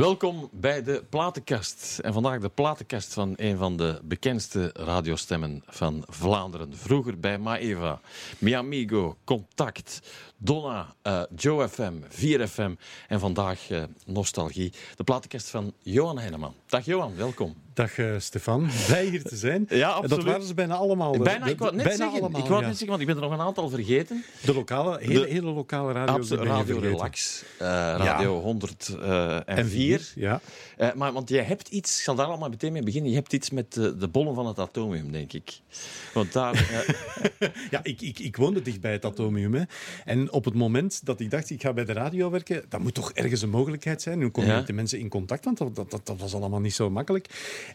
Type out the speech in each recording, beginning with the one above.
Welkom bij de Platenkast. En vandaag de Platenkast van een van de bekendste radiostemmen van Vlaanderen. Vroeger bij Maeva, Mi Amigo, Contact, Donna, uh, Joe FM, 4FM en vandaag uh, Nostalgie. De Platenkast van Johan Heineman. Dag Johan, welkom. Dag uh, Stefan, blij hier te zijn. ja, absoluut. Dat waren ze bijna allemaal. Bijna, ik wou net bijna zeggen, allemaal, ik wou ja. net zeggen, want ik ben er nog een aantal vergeten. De lokale, hele, de, hele lokale radio's. Radio Relax, uh, Radio ja. 104. Ja. Uh, maar want jij hebt iets, ik zal daar allemaal meteen mee beginnen, je hebt iets met de, de bollen van het atomium, denk ik. Want daar... ja, ik, ik, ik woonde dicht bij het atomium. Hè. En op het moment dat ik dacht, ik ga bij de radio werken, dat moet toch ergens een mogelijkheid zijn. Nu kom je ja. met de mensen in contact, want dat, dat, dat was allemaal niet zo makkelijk.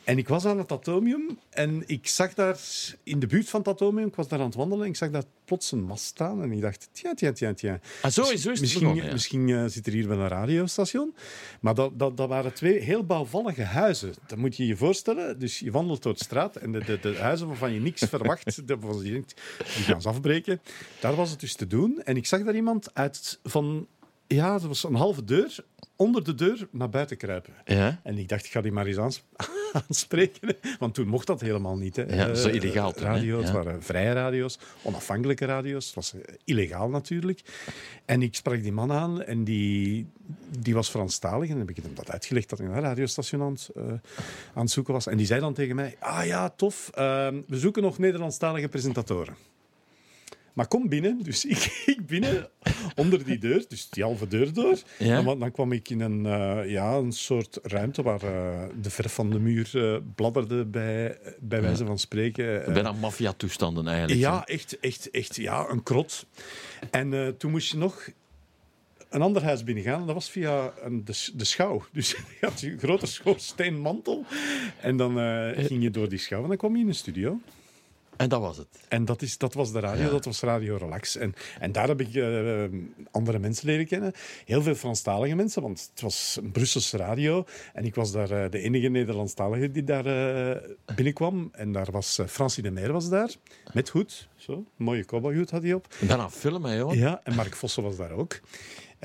En ik was aan het atomium en ik zag daar in de buurt van het atomium, ik was daar aan het wandelen en ik zag daar plots een mast staan en ik dacht, tja, tja, tja, tja. Ah, zo is, zo is misschien, begonnen, ja. misschien uh, zit er hier wel een radiostation. Maar dat, dat, dat waren twee heel bouwvallige huizen. Dat moet je je voorstellen. Dus je wandelt door de straat en de, de, de huizen waarvan je niks verwacht, waarvan je denkt, die gaan ze afbreken. Daar was het dus te doen. En ik zag daar iemand uit van ja, dat was een halve deur, onder de deur naar buiten kruipen. Ja? En ik dacht, ik ga die maar eens aans aanspreken. Want toen mocht dat helemaal niet. Hè. Ja, zo illegaal. Uh, radio, ja. Het waren vrije radio's, onafhankelijke radio's. Het was uh, illegaal natuurlijk. En ik sprak die man aan en die, die was Franstalig. En dan heb ik hem dat uitgelegd dat ik een radiostation aan, uh, aan het zoeken was. En die zei dan tegen mij, ah ja, tof, we zoeken nog Nederlandstalige presentatoren. Maar kom binnen. Dus ik, ik binnen onder die deur, dus die halve deur door. Ja? En dan kwam ik in een, uh, ja, een soort ruimte waar uh, de verf van de muur uh, bladderde, bij, bij wijze ja. van spreken. Bijna maffia-toestanden eigenlijk. Ja, echt, echt, echt ja, een krot. En toen moest je nog een ander huis binnengaan. En dat was via een, de, de schouw. Dus je had een grote schoorsteenmantel. En dan ging je door die schouw en dan kwam je in een studio. En dat was het. En dat, is, dat was de radio, ja. dat was Radio Relax. En, en daar heb ik uh, andere mensen leren kennen. Heel veel Franstalige mensen, want het was een Brusselse radio. En ik was daar uh, de enige Nederlandstalige die daar uh, binnenkwam. En daar was Francie de Meer was daar, met hoed. Zo, een mooie cowboyhoed had hij op. En daarna filmen, joh. Ja, en Mark Vossen was daar ook.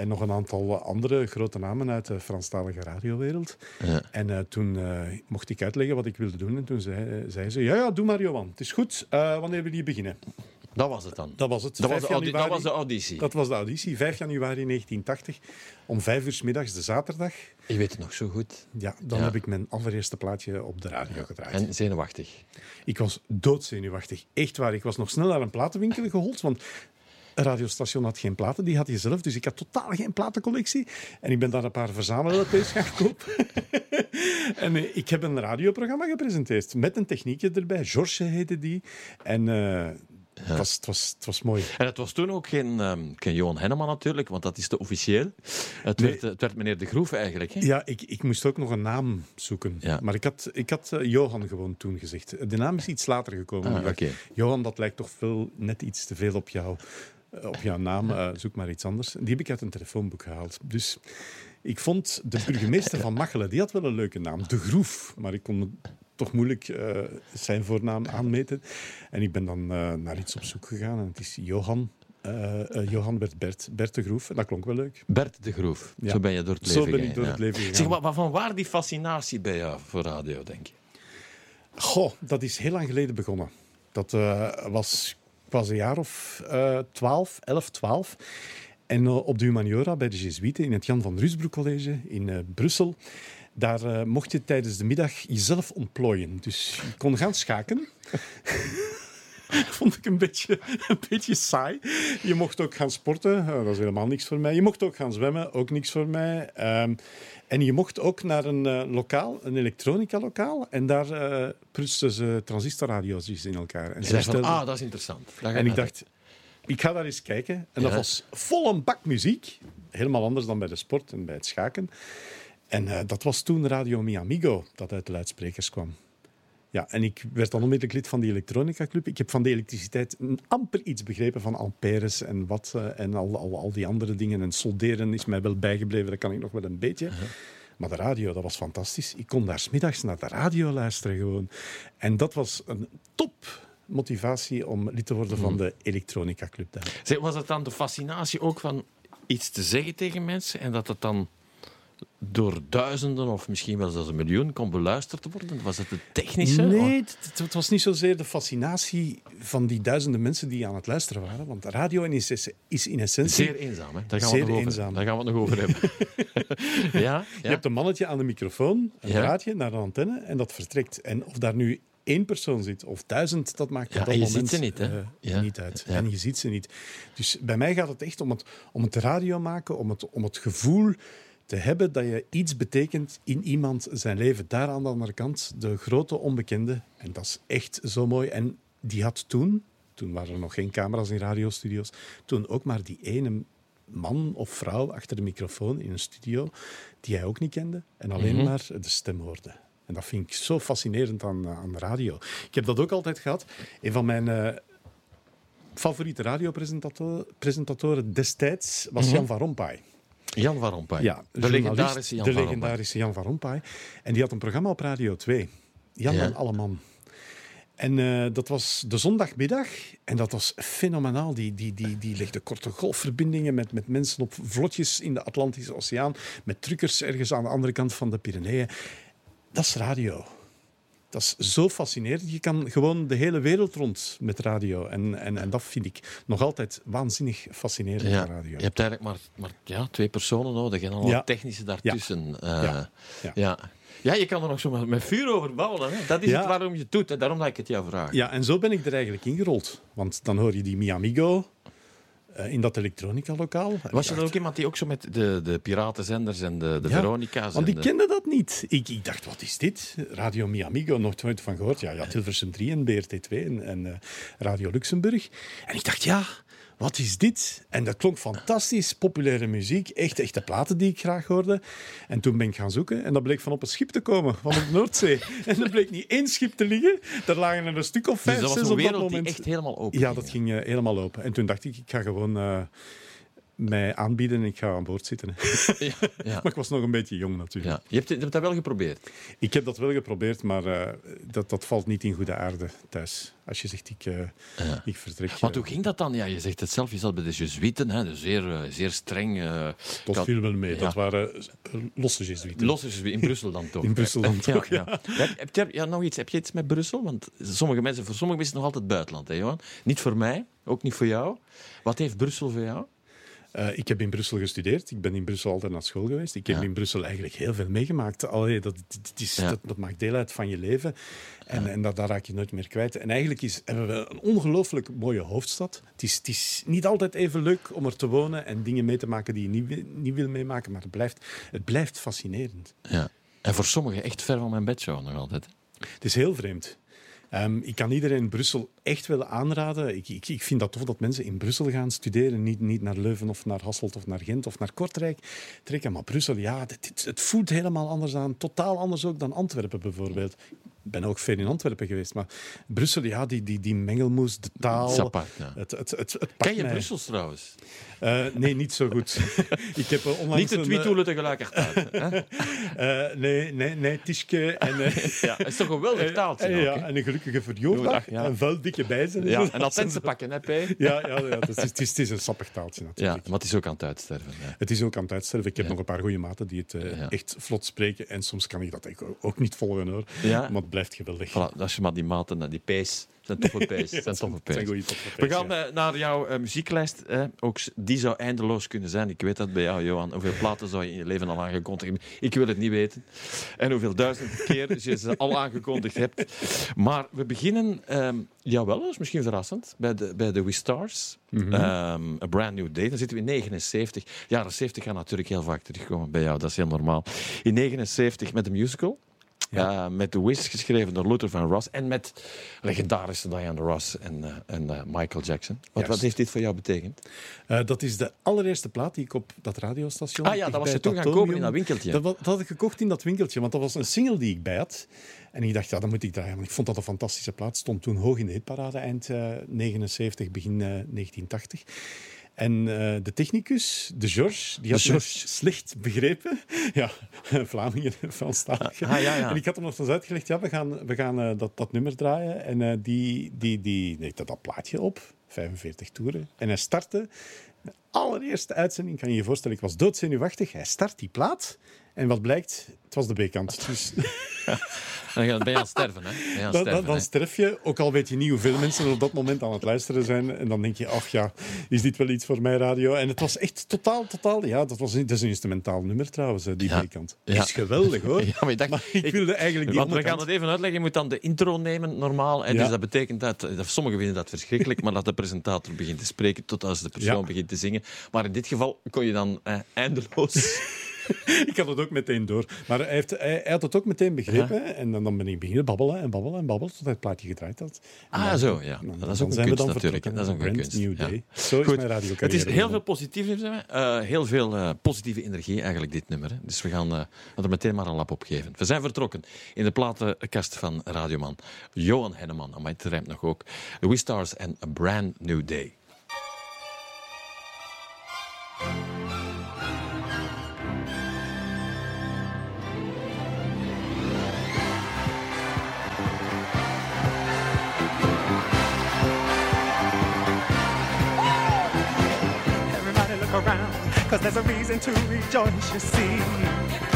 En nog een aantal andere grote namen uit de Franstalige radiowereld. Ja. En uh, toen uh, mocht ik uitleggen wat ik wilde doen. En toen zei, zei ze, ja, ja, doe maar Johan. Het is goed. Uh, wanneer wil je beginnen? Dat was het dan? Dat was het. Dat was, januari, dat was de auditie? Dat was de auditie. 5 januari 1980. Om vijf uur s middags, de zaterdag. Je weet het nog zo goed. Ja, dan ja. heb ik mijn allereerste plaatje op de radio gedraaid. En zenuwachtig? Ik was doodzenuwachtig. Echt waar. Ik was nog snel naar een platenwinkel gehold, want radiostation had geen platen, die had je zelf. Dus ik had totaal geen platencollectie. En ik ben daar een paar verzamel-LP's gaan kopen. en uh, ik heb een radioprogramma gepresenteerd. Met een techniekje erbij. George heette die. En... Uh, ja. Het, was, het, was, het was mooi. En het was toen ook geen, um, geen Johan Henneman natuurlijk, want dat is te officieel. Het, nee. werd, het werd meneer De Groef eigenlijk. Hè? Ja, ik, ik moest ook nog een naam zoeken. Ja. Maar ik had, ik had uh, Johan gewoon toen gezegd. De naam is iets later gekomen. Ah, okay. Johan, dat lijkt toch veel, net iets te veel op jou op jouw naam, uh, zoek maar iets anders. Die heb ik uit een telefoonboek gehaald. Dus ik vond de burgemeester van Machelen, die had wel een leuke naam, De Groef. Maar ik kon toch moeilijk uh, zijn voornaam aanmeten. En ik ben dan uh, naar iets op zoek gegaan en het is Johan. Uh, Johan werd Bert, Bert de Groef. En dat klonk wel leuk. Bert de Groef. Ja. Zo ben je door het leven Zo ben ik gegaan, door ja. het leven gegaan. Zeg, maar van waar die fascinatie bij jou voor radio, denk je? Goh, dat is heel lang geleden begonnen. Dat was ik was een jaar of uh, 12, 11, 12. En uh, op de Humaniora bij de Jesuiten in het Jan van Rusbroek College in uh, Brussel. Daar uh, mocht je tijdens de middag jezelf ontplooien. Dus je kon gaan schaken. vond ik een beetje, een beetje saai. Je mocht ook gaan sporten, dat is helemaal niks voor mij. Je mocht ook gaan zwemmen, ook niks voor mij. Um, en je mocht ook naar een uh, lokaal, een elektronica-lokaal. En daar uh, prutsten ze transistorradio's in elkaar. En, en van, ah, dat is interessant. En ik dacht, ik ga daar eens kijken. En dat was vol een bak muziek. Helemaal anders dan bij de sport en bij het schaken. En uh, dat was toen Radio Mi Amigo, dat uit de luidsprekers kwam. Ja, en ik werd dan onmiddellijk lid van die elektronica club. Ik heb van de elektriciteit amper iets begrepen van amperes en wat uh, en al, al, al die andere dingen. En solderen is mij wel bijgebleven, dat kan ik nog wel een beetje. Uh -huh. Maar de radio, dat was fantastisch. Ik kon daar smiddags naar de radio luisteren gewoon. En dat was een top motivatie om lid te worden van de elektronica club daar. Zeg, was het dan de fascinatie ook van iets te zeggen tegen mensen en dat het dan door duizenden of misschien wel zelfs een miljoen kon beluisterd worden? Was het het technische? Nee, het, het was niet zozeer de fascinatie van die duizenden mensen die aan het luisteren waren. Want radio is, is in essentie... Zeer eenzaam, hè? Daar gaan, Zeer we, nog eenzaam. Over, daar gaan we het nog over hebben. ja? ja? Je hebt een mannetje aan de microfoon, een Ja. draadje naar de antenne en dat vertrekt. En of daar nu één persoon zit of duizend, dat maakt Ja, op dat en je moment ziet ze niet, hè? eh, Ja. niet uit. Ja. En je ziet ze niet. Dus bij mij gaat het echt om het, om het radio maken, om het, om het gevoel te hebben dat je iets betekent in iemand zijn leven. Daar aan de andere kant, de grote onbekende. En dat is echt zo mooi. En die had toen, toen waren er nog geen camera's in radiostudio's, toen ook maar die ene man of vrouw achter de microfoon in een studio die hij ook niet kende en alleen Mhm. maar de stem hoorde. En dat vind ik zo fascinerend aan, eh, aan de radio. Ik heb dat ook altijd gehad. Een van mijn eh, favoriete radiopresentatoren presentatoren destijds was Mhm. Jan van Rompuy. Jan van Rompuy. Ja, de legendarische Jan de van legendarische Jan van Rompuy. En die had een programma op Radio 2. Jan Ja. en Alleman. En eh, dat was de zondagmiddag. En dat was fenomenaal. Die, die, die, die legde korte golfverbindingen met, met mensen op vlotjes in de Atlantische Oceaan. Met truckers ergens aan de andere kant van de Pyreneeën. Dat is radio. Dat is zo fascinerend. Je kan gewoon de hele wereld rond met radio. En, en, en dat vind ik nog altijd waanzinnig fascinerend Ja, radio. je hebt eigenlijk maar, maar ja, twee personen nodig en al Ja. technische daartussen. Ja. Ja. Ja. Ja. Je kan er nog zo met- vuur over bouwen. Hè? Dat is Ja. het waarom je het doet. Hè? Daarom dat ik het jou vraag. Ja, en zo ben ik er eigenlijk ingerold. Want dan hoor je die Miamigo eh, in dat elektronica-lokaal. Was je dan ook iemand die ook zo met de, de piratenzenders en de, de Ja, Veronica's... Want ik de- kende dat niet. Ik, ik dacht, wat is dit? Radio Miamigo, nog nooit van gehoord. Ja, ja, Hilversum 3 en BRT2 en, en eh, Radio Luxemburg. En ik dacht, ja, wat is dit? En dat klonk fantastisch, populaire muziek, echt echte platen die ik graag hoorde. En toen ben ik gaan zoeken en dat bleek van op een schip te komen, van de Noordzee. en er bleek niet één schip te liggen, daar lagen er een stuk of Dus vijf, dat was zes op dat moment. echt helemaal open Ja, dat ging eh, helemaal open. En toen dacht ik, ik ga gewoon eh, mij aanbieden en ik ga aan boord zitten. Ja, ja. maar ik was nog een beetje jong natuurlijk. Ja. Je, hebt, je hebt dat wel geprobeerd. Ik heb dat wel geprobeerd, maar eh, dat, dat valt niet in goede aarde thuis. Als je zegt, ik, eh, ik vertrek. Want eh, hoe ging dat dan? Ja, je zegt het zelf, je zat bij de Jezuïeten, hè, dus zeer, zeer streng. dat kan- viel wel mee. Dat waren losse Jezuïeten. Los is in Brussel dan toch? In Brussel dan toch, ja. Heb, je, ja, nog iets. Heb je iets met Brussel? Want sommige mensen, voor sommige mensen is het nog altijd buitenland, hè, Johan? Niet voor mij, ook niet voor jou. Wat heeft Brussel voor jou? Eh, ik heb in Brussel gestudeerd. Ik ben in Brussel altijd naar school geweest. Ik heb Ja. in Brussel eigenlijk heel veel meegemaakt. Allee, dat, dat, is, Ja. dat, dat maakt deel uit van je leven. En, en dat, dat raak je nooit meer kwijt. En eigenlijk is, hebben we een ongelooflijk mooie hoofdstad. Het is, het is niet altijd even leuk om er te wonen en dingen mee te maken die je niet, niet wil meemaken. Maar het blijft, het blijft fascinerend. Ja. En voor sommigen echt ver van mijn bedshow nog altijd. Het is heel vreemd. Ehm, ik kan iedereen in Brussel echt willen aanraden. Ik, ik, ik vind dat tof dat mensen in Brussel gaan studeren. Niet, niet naar Leuven of naar Hasselt of naar Gent of naar Kortrijk trekken. Maar Brussel, ja, het voelt helemaal anders aan. Totaal anders ook dan Antwerpen bijvoorbeeld. Ik ben ook veel in Antwerpen geweest. Maar Brussel, ja, die, die, die mengelmoes, de taal. Dat apart, ja. Het, het, het, Ken je mij. Brussels trouwens? Eh, nee, niet zo goed. ik heb eh, onlangs Niet de een, twee toelen tegelijkertijd. hè? eh, nee, nee, nee, Tischke en... ja, het is toch een geweldig taaltje ook, ja, en een gelukkige verjaardag. Verjaardag, ja. En vuil dikke bijzen. Ja, en dat dat zijn pakken, hè, P? Ja, ja, ja het, is, het, is, het is een sappig taaltje Ja, natuurlijk. maar het is ook aan het uitsterven. Ja. Het is ook aan het uitsterven. Ik heb nog een paar goede maten die het Ja. echt vlot spreken. En soms kan ik dat ook niet volgen hoor. Ja. Maar het blijft geweldig. Voilà, als je maar die maten, die P's, zijn toffe zijn toffe We gaan eh, naar jouw eh, muzieklijst. eh. ook die zou eindeloos kunnen zijn. Ik weet dat bij jou, Johan. Hoeveel platen zou je in je leven al aangekondigd hebben? Ik wil het niet weten. En hoeveel duizend keer je ze al aangekondigd hebt. Maar we beginnen, ehm jawel, dat is misschien verrassend, bij de, bij de We Stars. Ehm, A Brand New Day. Dan zitten we in 79. Jaren 70 gaan natuurlijk heel vaak terugkomen bij jou. Dat is heel normaal. In 79 met de musical. Ja. Met The Wiz, geschreven door Luther van Ross. En met legendarische Diana Ross en, eh, en eh, Michael Jackson. Wat, Juist. wat heeft dit voor jou betekend? Eh, dat is de allereerste plaat die ik op dat radiostation... Ah ja, dat was je toen gaan kopen in dat winkeltje. Dat, dat had ik gekocht in dat winkeltje, want dat was een single die ik bij had. En ik dacht, ja, dat moet ik draaien. Want ik vond dat een fantastische plaat. Stond toen hoog in de hitparade, eind eh, 79, begin eh, 1980. En eh, de technicus, de George, die had De George. slecht begrepen. Ja, Vlamingen, Franstalig. Ah, ja, ja. En ik had hem nog eens uitgelegd, ja, we gaan, we gaan eh, dat, dat nummer draaien. En eh, die, die, die legde dat plaatje op, 45 toeren. En hij startte allereerste uitzending, kan je je voorstellen, ik was doodzenuwachtig. Hij start die plaat. En wat blijkt? Het was de B-kant. Dus Dan ben je aan het sterven, hè? Je aan dan, sterven, dan, sterf je, ook al weet je niet hoeveel mensen er op dat moment aan het luisteren zijn. En dan denk je, ach ja, is dit wel iets voor mij radio? En het was echt totaal, totaal... Ja, dat, was, dat is een instrumentaal nummer trouwens, die Ja. B-kant. Ja. is geweldig, hoor. Ja, maar ik dacht, Maar ik wilde eigenlijk die Want we gaan het even uitleggen. Je moet dan de intro nemen, normaal. En Ja. Dus dat betekent dat, dat... Sommigen vinden dat verschrikkelijk, maar dat de presentator begint te spreken tot als de persoon Ja. begint te zingen. Maar in dit geval kon je dan eh, eindeloos... Ik had het ook meteen door. Maar hij, heeft, hij, hij had het ook meteen begrepen. En dan, dan ben ik beginnen babbelen en babbelen en babbelen tot hij het plaatje gedraaid had. En Ah, dan- zo, ja. dan- Dat is ook een kunst natuurlijk. Dat is ook een kunst. new ja. day. Zo is Goed. mijn radiocarrière Het is heel veel positief, eh, heel veel eh, positieve energie eigenlijk, dit nummer. Hè. Dus we gaan eh, er meteen maar een lap op geven. We zijn vertrokken in de platenkast van Radioman. Johan Henneman, maar het rijmt nog ook. We Stars en A Brand New Day. don't you see?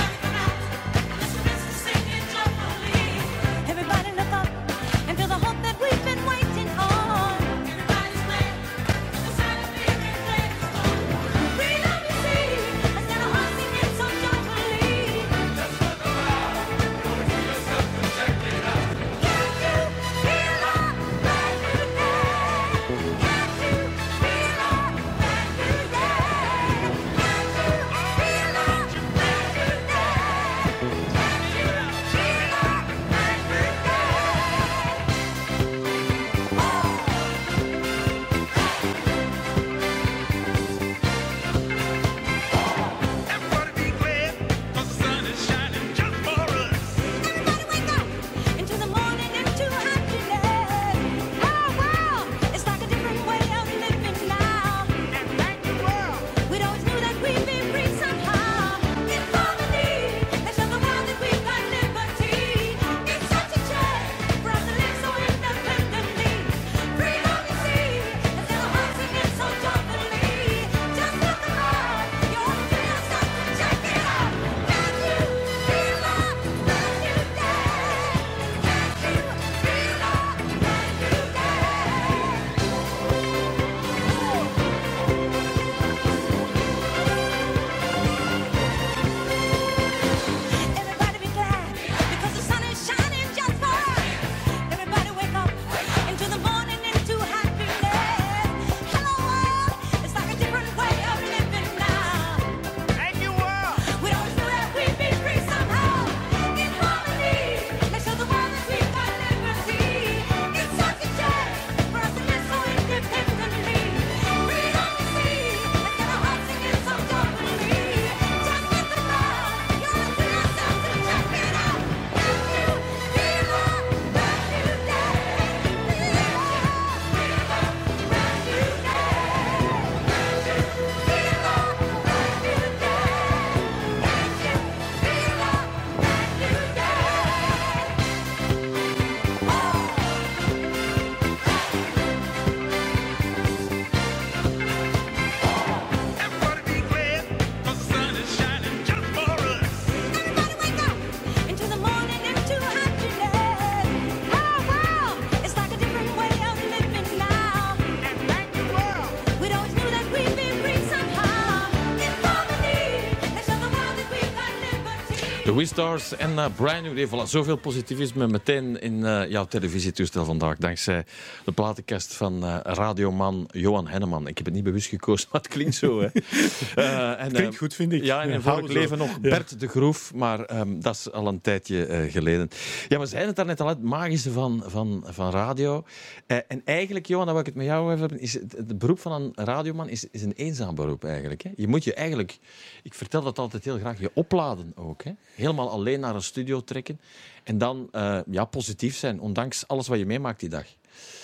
Stars en uh, Brian New Day. Voilà, zoveel positivisme meteen in eh, jouw televisietoestel vandaag. Dankzij de platenkast van eh, radioman Johan Henneman. Ik heb het niet bewust gekozen, maar het klinkt zo. Hè. En, Klinkt goed, vind ik. Ja, en in vorig we leven nog Ja. Bert de Groef, maar ehm, dat is al een tijdje geleden. Ja, we zeiden het daarnet al, het magische van, van, van radio. En eigenlijk, Johan, dat wil ik het met jou even hebben, is het, het beroep van een radioman is, is een eenzaam beroep eigenlijk. Hè? Je moet je eigenlijk, ik vertel dat altijd heel graag, je opladen ook. Hè? Helemaal alleen naar een studio trekken en dan eh, ja, positief zijn, ondanks alles wat je meemaakt die dag.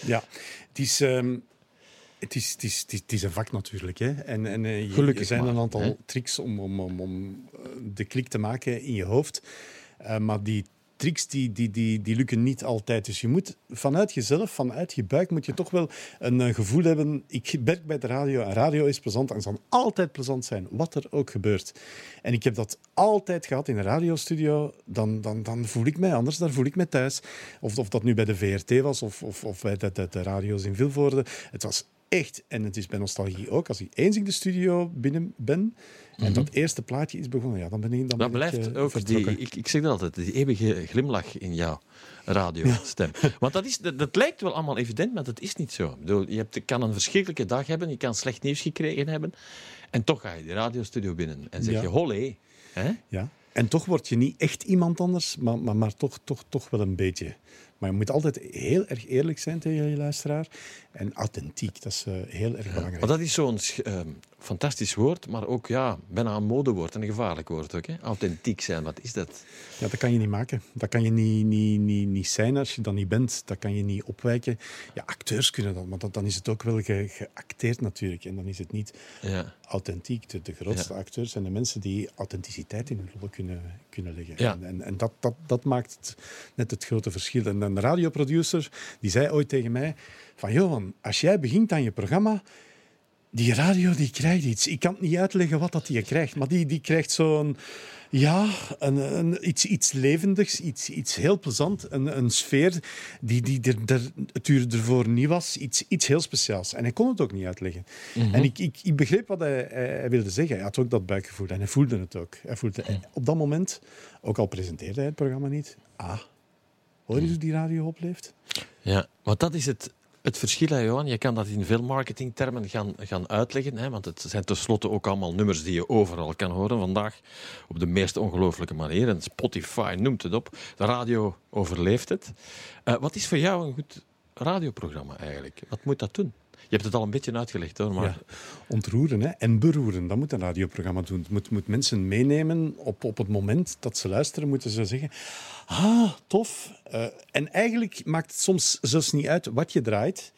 Ja, het is, ehm, het is, het is, het is, het is een vak natuurlijk. Hè. En, en eh, je- Gelukkig er zijn maar, een aantal hè. tricks om, om, om, om eh, de klik te maken in je hoofd. Maar die tricks die, die, die, die lukken niet altijd. Dus je moet vanuit jezelf, vanuit je buik, moet je toch wel een eh, gevoel hebben. Ik werk bij de radio en radio is plezant en zal altijd plezant zijn, wat er ook gebeurt. En ik heb dat altijd gehad in een radiostudio. Dan, dan, dan voel ik mij anders, daar voel ik mij thuis. Of, of dat nu bij de VRT was of, of, of bij de, de, de radio's in Vilvoorde. Het was echt, en het is bij Nostalgie ook, als ik eens in de studio binnen ben en dat eerste plaatje is begonnen, ja, dan ben ik dan Dat ik, blijft die, ik, ik zeg dat altijd, die eeuwige glimlach in jouw radiostem. Want dat, is, dat, dat lijkt wel allemaal evident, maar dat is niet zo. Ik bedoel, je hebt, kan een verschrikkelijke dag hebben, je kan slecht nieuws gekregen hebben, en toch ga je die radiostudio binnen en zeg Ja. je holle. Hè? Ja. En toch word je niet echt iemand anders, maar, maar, maar toch, toch, toch wel een beetje. Maar je moet altijd heel erg eerlijk zijn tegen je luisteraar. En authentiek, dat is eh, heel erg belangrijk. Want dat is zo'n ehm, fantastisch woord, maar ook ja, bijna een modewoord en een gevaarlijk woord ook. Hè? Authentiek zijn, wat is dat? Ja, dat kan je niet maken. Dat kan je niet, niet, niet, niet zijn als je dat niet bent. Dat kan je niet opwijken. Ja, acteurs kunnen dat, maar dat, dan is het ook wel ge- geacteerd natuurlijk. En dan is het niet Ja. authentiek. De, de grootste acteurs zijn de mensen die authenticiteit in hun rollen kunnen, kunnen leggen. Ja. En, en, en dat, dat, dat maakt het, net het grote verschil. En een radioproducer die zei ooit tegen mij van Johan, als jij begint aan je programma, die radio die krijgt iets. Ik kan het niet uitleggen wat dat die krijgt, maar die, die krijgt zo'n... Ja, een, een, iets, iets levendigs, iets, iets heel plezant. Een, een sfeer die, die er, er het uur ervoor niet was. Iets, iets heel speciaals. En hij kon het ook niet uitleggen. En ik, ik, ik begreep wat hij, hij, hij wilde zeggen. Hij had ook dat buikgevoel en hij voelde het ook. Hij voelde, Op dat moment, ook al presenteerde hij het programma niet, ah, hoor je hoe die radio opleeft? Ja, want dat is het, het verschil, hè, Johan. Je kan dat in veel marketingtermen gaan, gaan uitleggen, hè, want het zijn tenslotte ook allemaal nummers die je overal kan horen vandaag op de meest ongelooflijke manier. En Spotify noemt het op. De radio overleeft het. Eh, wat is voor jou een goed radioprogramma eigenlijk? Wat moet dat doen? Je hebt het al een beetje uitgelegd, hoor, maar Ja, ontroeren hè? en beroeren, dat moet een radioprogramma doen. Het moet, moet mensen meenemen op, op het moment dat ze luisteren, moeten ze zeggen: Ah, tof. Eh, en eigenlijk maakt het soms zelfs niet uit wat je draait.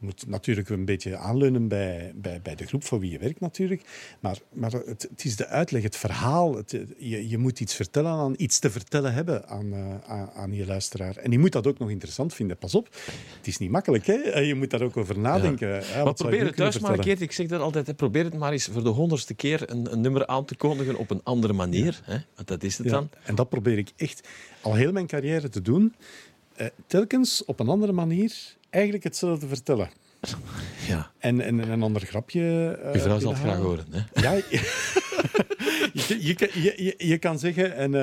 Je moet natuurlijk een beetje aanleunen bij, bij, bij de groep voor wie je werkt, natuurlijk. Maar, maar het, het is de uitleg, het verhaal. Het, je, je moet iets vertellen aan, iets te vertellen hebben aan, eh, aan, aan je luisteraar. En die moet dat ook nog interessant vinden. Pas op, het is niet makkelijk. Hè? Eh, Je moet daar ook over nadenken. Ja, Maar probeer het thuis maar een vertellen? keer. Ik zeg dat altijd. Hè, probeer het maar eens voor de honderdste keer een, een nummer aan te kondigen op een andere manier. Hè? Want dat is het Ja, dan. en dat probeer ik echt al heel mijn carrière te doen. Eh, telkens op een andere manier eigenlijk hetzelfde vertellen. Ja. En, en, en een ander grapje. eh, Je vrouw zal het graag horen. Hè? Ja, je, je, kan- je, je, kan zeggen een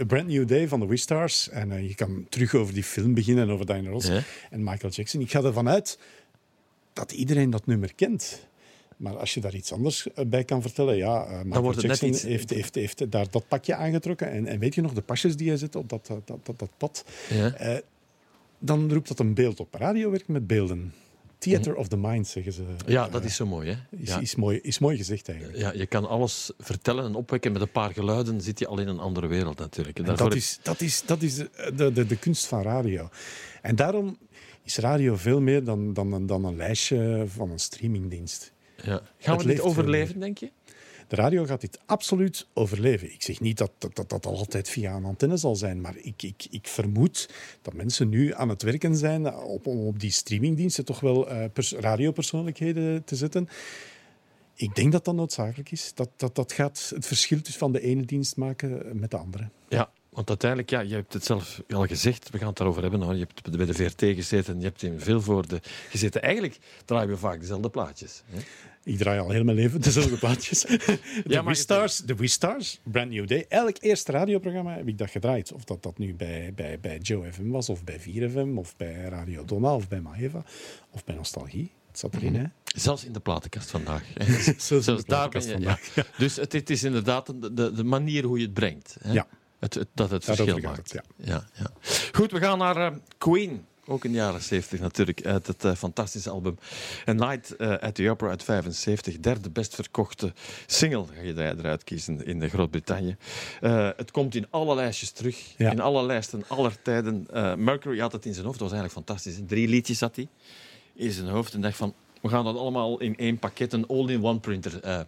A Brand New Day van de Wistars. En eh, je kan terug over die film beginnen, over Diana Ross Ja. en Michael Jackson. Ik ga ervan uit dat iedereen dat nummer kent. Maar als je daar iets anders bij kan vertellen, ja, Michael wordt Jackson iets- heeft, heeft, heeft daar dat pakje aangetrokken. En, en weet je nog, de pasjes die hij zet op dat, dat, dat, dat, dat pad. Ja. Eh, dan roept dat een beeld op. Radio werkt met beelden. Theater of the mind, zeggen ze. ja, dat is zo mooi. Hè? Is, Ja. is, mooi, is mooi gezegd eigenlijk. Ja, je kan alles vertellen en opwekken met een paar geluiden, zit je al in een andere wereld natuurlijk. En daarvoor dat is, dat is, dat is de, de, de, kunst van radio. En daarom is radio veel meer dan, dan, een- dan een lijstje van een streamingdienst. ja. Gaan het we veel overleven, denk je? De radio gaat dit absoluut overleven. Ik zeg niet dat dat, dat, dat altijd via een antenne zal zijn, maar ik, ik, ik vermoed dat mensen nu aan het werken zijn om op die streamingdiensten toch wel eh, pers- radiopersoonlijkheden te zetten. Ik denk dat dat noodzakelijk is. Dat, dat, dat gaat het verschil tussen van de ene dienst maken met de andere. Ja, want uiteindelijk, ja, je hebt het zelf al gezegd, we gaan het daarover hebben. Je hebt bij de VRT gezeten, je hebt in veel woorden gezeten. Eigenlijk draaien we vaak dezelfde plaatjes. Hè? Ik draai al heel mijn leven dezelfde plaatjes. De maar We Stars, de We Stars, Brand New Day. Elk eerste radioprogramma heb ik dat gedraaid. Of dat dat nu bij, bij, bij Joe FM was, of bij 4FM, of bij Radio Donna, of bij Maeva, of bij Nostalgie. Het zat erin, hè? Zelfs in de platenkast vandaag. Zelfs in de daar ben platenkast je. vandaag, Ja. Dus het, het is inderdaad de, de, de manier hoe je het brengt. Hè? Ja. Het, het- dat het verschil gaat maakt. het, ja. Ja, Goed, we gaan naar eh, Queen. Ook in de jaren 70 natuurlijk, uit het eh, fantastische album A Night eh, at the Opera uit 75. Derde best verkochte single ga je eruit kiezen in de Groot-Brittannië. Eh, het komt in alle lijstjes terug, Ja. in alle lijsten, aller tijden. Eh, Mercury had het in zijn hoofd, dat was eigenlijk fantastisch. hè. Drie liedjes had hij in zijn hoofd en dacht van... We gaan dat allemaal in één pakket, een all-in-one printer eh,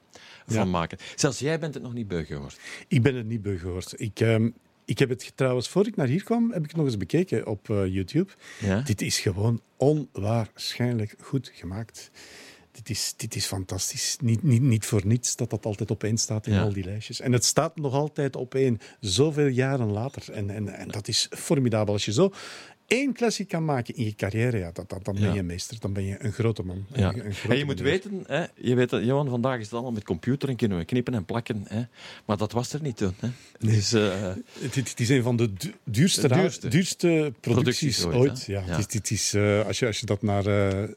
van Ja. maken. Zelfs jij bent het nog niet beu geworden. Ik ben het niet beu gehoord. Ik, ehm, Ik heb het trouwens, voor ik naar hier kwam, heb ik het nog eens bekeken op eh, YouTube. Ja? Dit is gewoon onwaarschijnlijk goed gemaakt. Dit is, dit is fantastisch. Niet, niet, niet voor niets dat dat altijd op één staat in Ja. al die lijstjes. En het staat nog altijd op één, zoveel jaren later. En, en, en dat is formidabel. Als je zo één classic kan maken in je carrière, ja, dat, dat, dan ben Ja. je een meester. Dan ben je een grote man. Ja. Een, een grote En je moet meneer. weten, hè, je weet dat, Johan, vandaag is het allemaal met computer en kunnen we knippen en plakken. Hè, maar dat was er niet toen. Hè. Dus, eh, Het, het- het is een van de du- duurste, duurste. duurste Producties producties, ooit, ja, Ja. Het is, het is, eh, als, je, als je dat naar eh,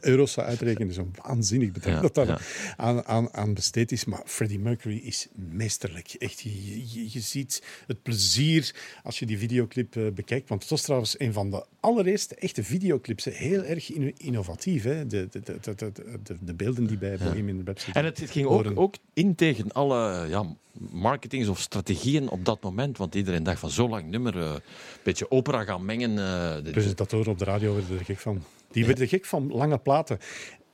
euro's zou uitrekenen, is een waanzinnig bedrag Ja, dat daar ja. aan, aan, aan besteed is. Maar Freddie Mercury is meesterlijk. Echt, je, je, je ziet het plezier als je die videoclip eh, bekijkt. Want het was trouwens een van de allereerste echte videoclips. Heel erg inno- innovatief. Hè? De, de, de, de, de, de, de beelden die bij Bohemian Rhapsody en het, het ging ook, ook in tegen alle ja, marketings of strategieën op dat moment. Want iedereen dacht van zo lang nummer, eh, een beetje opera gaan mengen. eh, de- presentatoren op de radio werden er gek van. Die werden gek van lange platen.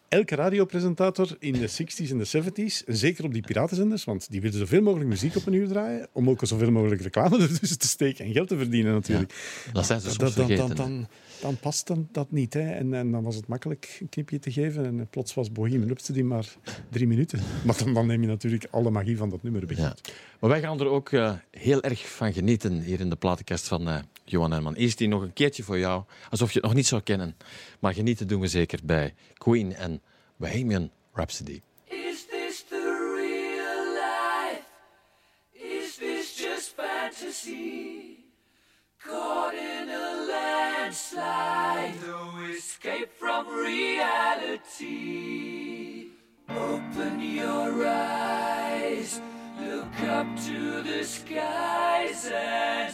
Elke radiopresentator in de 60s en de 70s, en zeker op die piratenzenders, want die wilden zoveel mogelijk muziek op een uur draaien, om ook zoveel mogelijk reclame ertussen te steken en geld te verdienen natuurlijk. dat zijn ze soms dan, vergeten. dan, dan, dan past dan dat niet. Hè. En, en dan was het makkelijk een knipje te geven en plots was Bohemian Rhapsody maar drie minuten. Maar dan, dan neem je natuurlijk alle magie van dat nummer weg. Ja. Maar wij gaan er ook eh, heel erg van genieten hier in de platenkast van eh, Johan Herman. Eerst die nog een keertje voor jou, alsof je het nog niet zou kennen. Maar genieten doen we zeker bij Queen en Bohemian Rhapsody. Is this the real life? Is this just fantasy? Caught in a landslide, no escape from reality. Open your eyes, look up to the skies and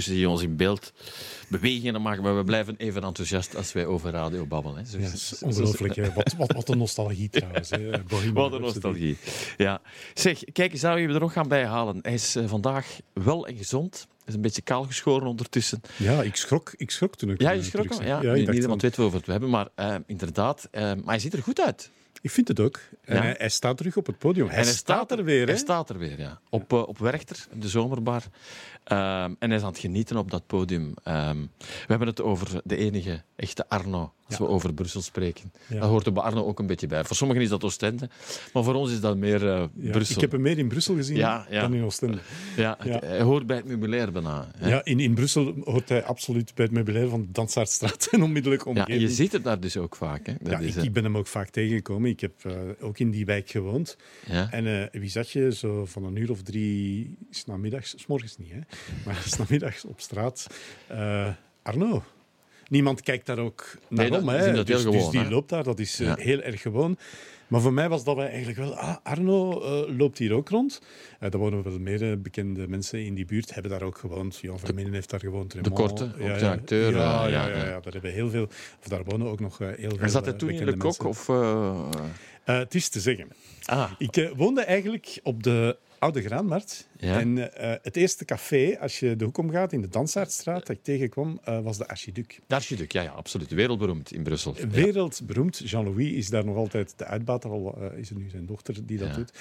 Zie je ons in beeld bewegingen maken, maar we blijven even enthousiast als wij over radio babbelen. Hè. Zo- Ja, is ongelooflijk. Wat, wat, wat een nostalgie trouwens. hè. Wat een nostalgie. Ja. Zeg, kijk, zou je er nog gaan bijhalen? Hij is eh, vandaag wel en gezond. Hij is een beetje kaal geschoren ondertussen. Ja, ik schrok, ik schrok toen ik Ja, je schrok hem? Ja, niet dacht niemand weet waarover we het hebben, maar eh, inderdaad. eh, maar hij ziet er goed uit. Ik vind het ook. En Ja. hij, hij staat terug op het podium. Hij, En staat er weer. Hij staat er weer, ja. Op, op Werchter, de zomerbar. Ehm, en hij is aan het genieten op dat podium. Ehm, we hebben het over de enige echte Arno, als Ja. we over Brussel spreken. Ja. Dat hoort er bij Arno ook een beetje bij. Voor sommigen is dat Oostende, maar voor ons is dat meer eh, Ja, Brussel. ik heb hem meer in Brussel gezien Ja, ja. dan in Oostende. ja, Ja. Hij hoort bij het meubilair bijna. hè. Ja, in, in Brussel hoort hij absoluut bij het meubilair van de Dansaardstraat en onmiddellijk Ja, omgeving. en je ziet het daar dus ook vaak. Hè. Dat Ja, is, ik, eh, ik ben hem ook vaak tegengekomen. Ik heb eh, ook in die wijk gewoond. ja. En wie zag je zo van een uur of drie, s namiddags, s morgens niet, hè? Maar s namiddags op straat, eh, Arno. Niemand kijkt daar ook naar Nee, om. Hè? dat dus, dus die hè? loopt daar, dat is eh, Ja. heel erg gewoon. Maar voor mij was dat wij eigenlijk wel... Ah, Arno eh, loopt hier ook rond. Eh er wonen wel meer bekende mensen in die buurt, hebben daar ook gewoond. Jan Verminen heeft daar gewoond. Raymond. Korte, ook de acteur, Ja, ja, ja, daar hebben heel veel... Of daar wonen ook nog heel veel En zat hij toen in de kok? Of, het is te zeggen. ah, Ik woonde eigenlijk op de Oude Graanmarkt. Ja. En eh, het eerste café, als je de hoek omgaat in de Dansaardstraat, dat ik tegenkwam, eh, was de Archiduc. de Archiduc, ja, ja, absoluut. Wereldberoemd in Brussel. Wereldberoemd. Jean-Louis is daar nog altijd de uitbater, al eh, is het nu zijn dochter die dat Ja. doet.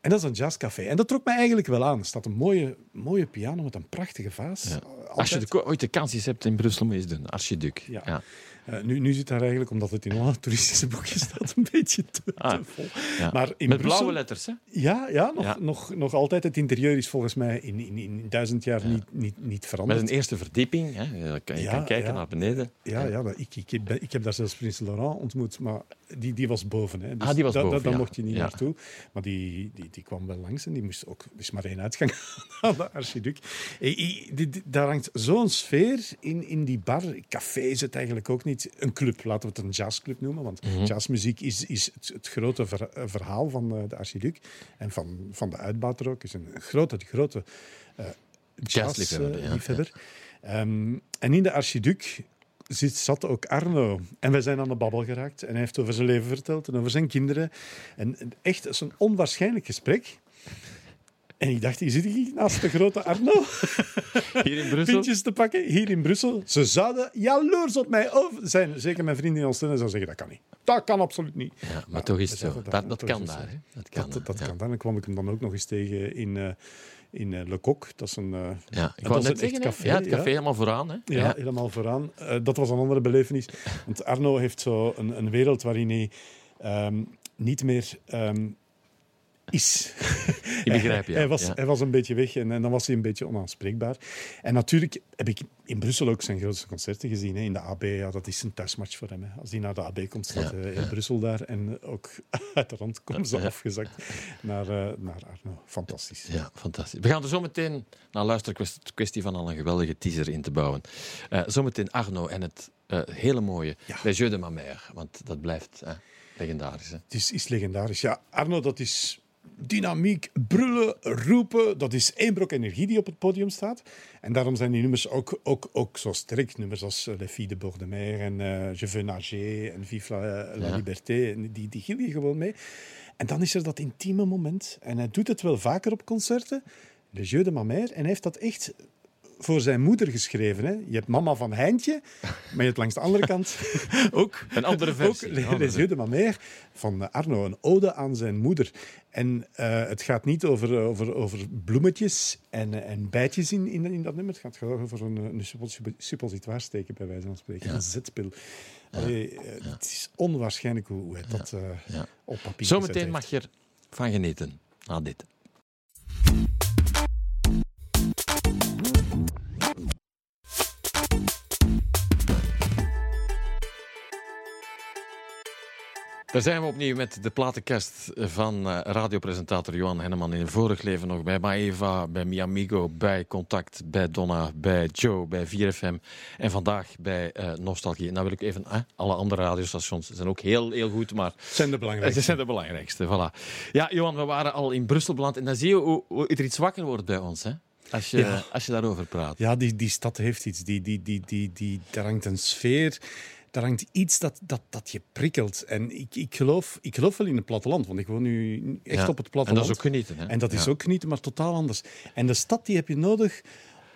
En dat is een jazzcafé. En dat trok mij eigenlijk wel aan. Er staat een mooie, mooie piano met een prachtige vaas. Ja. Als je de, ooit de kans hebt in Brussel, moet je eens doen. Archiduc. Ja. Eh, nu, nu zit daar eigenlijk, omdat het in alle toeristische boekjes staat, een beetje te, te Ah, vol. Ja. Maar in Met Brussel- blauwe letters, hè? Ja, ja, nog, Ja. Nog, nog altijd. Het interieur is volgens mij in, in, in duizend jaar niet, niet, niet Met veranderd. een eerste verdieping. Hè? Je kan, je kan kijken naar beneden. Ja, ja dat, ik, ik, heb, ik heb daar zelfs Prins Laurent ontmoet, maar die, die was boven. Hè. Dus Ah, die was da- boven, Daar mocht je niet naartoe. Maar die, die, die kwam wel langs en die moest ook... Er is maar één uitgang aan de Archiduc. Eh, Daar hangt zo'n sfeer in, in die bar. Café is het eigenlijk ook niet. Een club, laten we het een jazzclub noemen. Want Mhm. jazzmuziek is, is het, het grote ver- eh, verhaal van eh, de Archiduc. En van, van de uitbater ook. is een grote, grote eh Jazzliefhebber, ja. jazzliefhebber. Ehm, en in de Archiduc zit, zat ook Arno. En wij zijn aan de babbel geraakt. En hij heeft over zijn leven verteld en over zijn kinderen. En en echt, het is een onwaarschijnlijk gesprek. En ik dacht, hier zit ik naast de grote Arno. Hier in Brussel. Pintjes te pakken, hier in Brussel. Ze zouden jaloers op mij over zijn. Zeker mijn vrienden in Oostende zouden zeggen, dat kan niet. Dat kan absoluut niet. Ja, maar toch is het zo. zeiden Dat, dat kan daar. Hè? Dat kan, Dat, dat ja. kan dan. Dan kwam ik hem dan ook nog eens tegen in, eh, in eh, Le Coq. Dat is een... eh, Ja, ik dat net zeggen, café, ja, het café ja. helemaal vooraan. Hè? Ja, helemaal vooraan. Eh, dat was een andere belevenis. Want Arno heeft zo een, een wereld waarin hij ehm, niet meer ehm, is. Ik begrijp je. hij, was, ja. hij was een beetje weg en, en dan was hij een beetje onaanspreekbaar. En natuurlijk heb ik in Brussel ook zijn grootste concerten gezien. Hè. In de AB, ja, dat is een thuismatch voor hem. Hè. Als hij naar de AB komt, staat Ja, ja. in Brussel daar. En ook uit de rand komen ze Ja. afgezakt naar, eh, naar Arno. Fantastisch. Ja, fantastisch. We gaan er zo meteen naar luisteren. Het kwestie van al een geweldige teaser in te bouwen. Eh zometeen Arno en het eh, hele mooie Ja. Les Jeux de ma mère. Want dat blijft legendarisch. Hè? Het is, is legendarisch. Ja, Arno, dat is dynamiek, brullen, roepen. Dat is één brok energie die op het podium staat. En daarom zijn die nummers ook, ook, ook zo sterk. Nummers als eh, Les Filles de Bord de Mer en eh, Je veux nager en Vive la, la Ja. liberté. En die, die gil je gewoon mee. En dan is er dat intieme moment. En hij doet het wel vaker op concerten. Le Jeu de ma mère. En hij heeft dat echt voor zijn moeder geschreven. Hè. Je hebt Mama van Heintje, maar je hebt langs de andere kant Ook een andere ook versie. Andere Les Yeux de ma mère van eh, Arno. Een ode aan zijn moeder. En eh, het gaat niet over, over, over bloemetjes en, eh, en bijtjes in, in, in dat nummer. Het gaat over een, een suppos- suppositoire steken, bij wijze van spreken. Ja. Een zetpil. Allee, eh, Het is onwaarschijnlijk hoe, hoe dat eh, op papier Zometeen mag je ervan genieten. Na dit. Daar zijn we opnieuw met de platenkast van eh, radiopresentator Johan Henneman. In een vorig leven nog bij Maeva, bij Miamigo, bij Contact, bij Donna, bij Joe, bij 4FM. En vandaag bij eh, Nostalgie. En dan wil ik even... eh, alle andere radiostations zijn ook heel, heel goed, maar Het zijn de ze belangrijkste. zijn de belangrijkste, voilà. Ja, Johan, we waren al in Brussel beland. En dan zie je hoe, hoe er iets wakker wordt bij ons, hè? Als je, Ja. als je daarover praat. Ja, die, die stad heeft iets. Die, die, die, die, die, daar hangt een sfeer. Daar hangt iets dat, dat, dat je prikkelt. En ik, ik, geloof, ik geloof wel in het platteland, want ik woon nu echt Ja. op het En platteland. dat is ook genieten, hè? En dat is ook genieten, maar totaal anders. En de stad die heb je nodig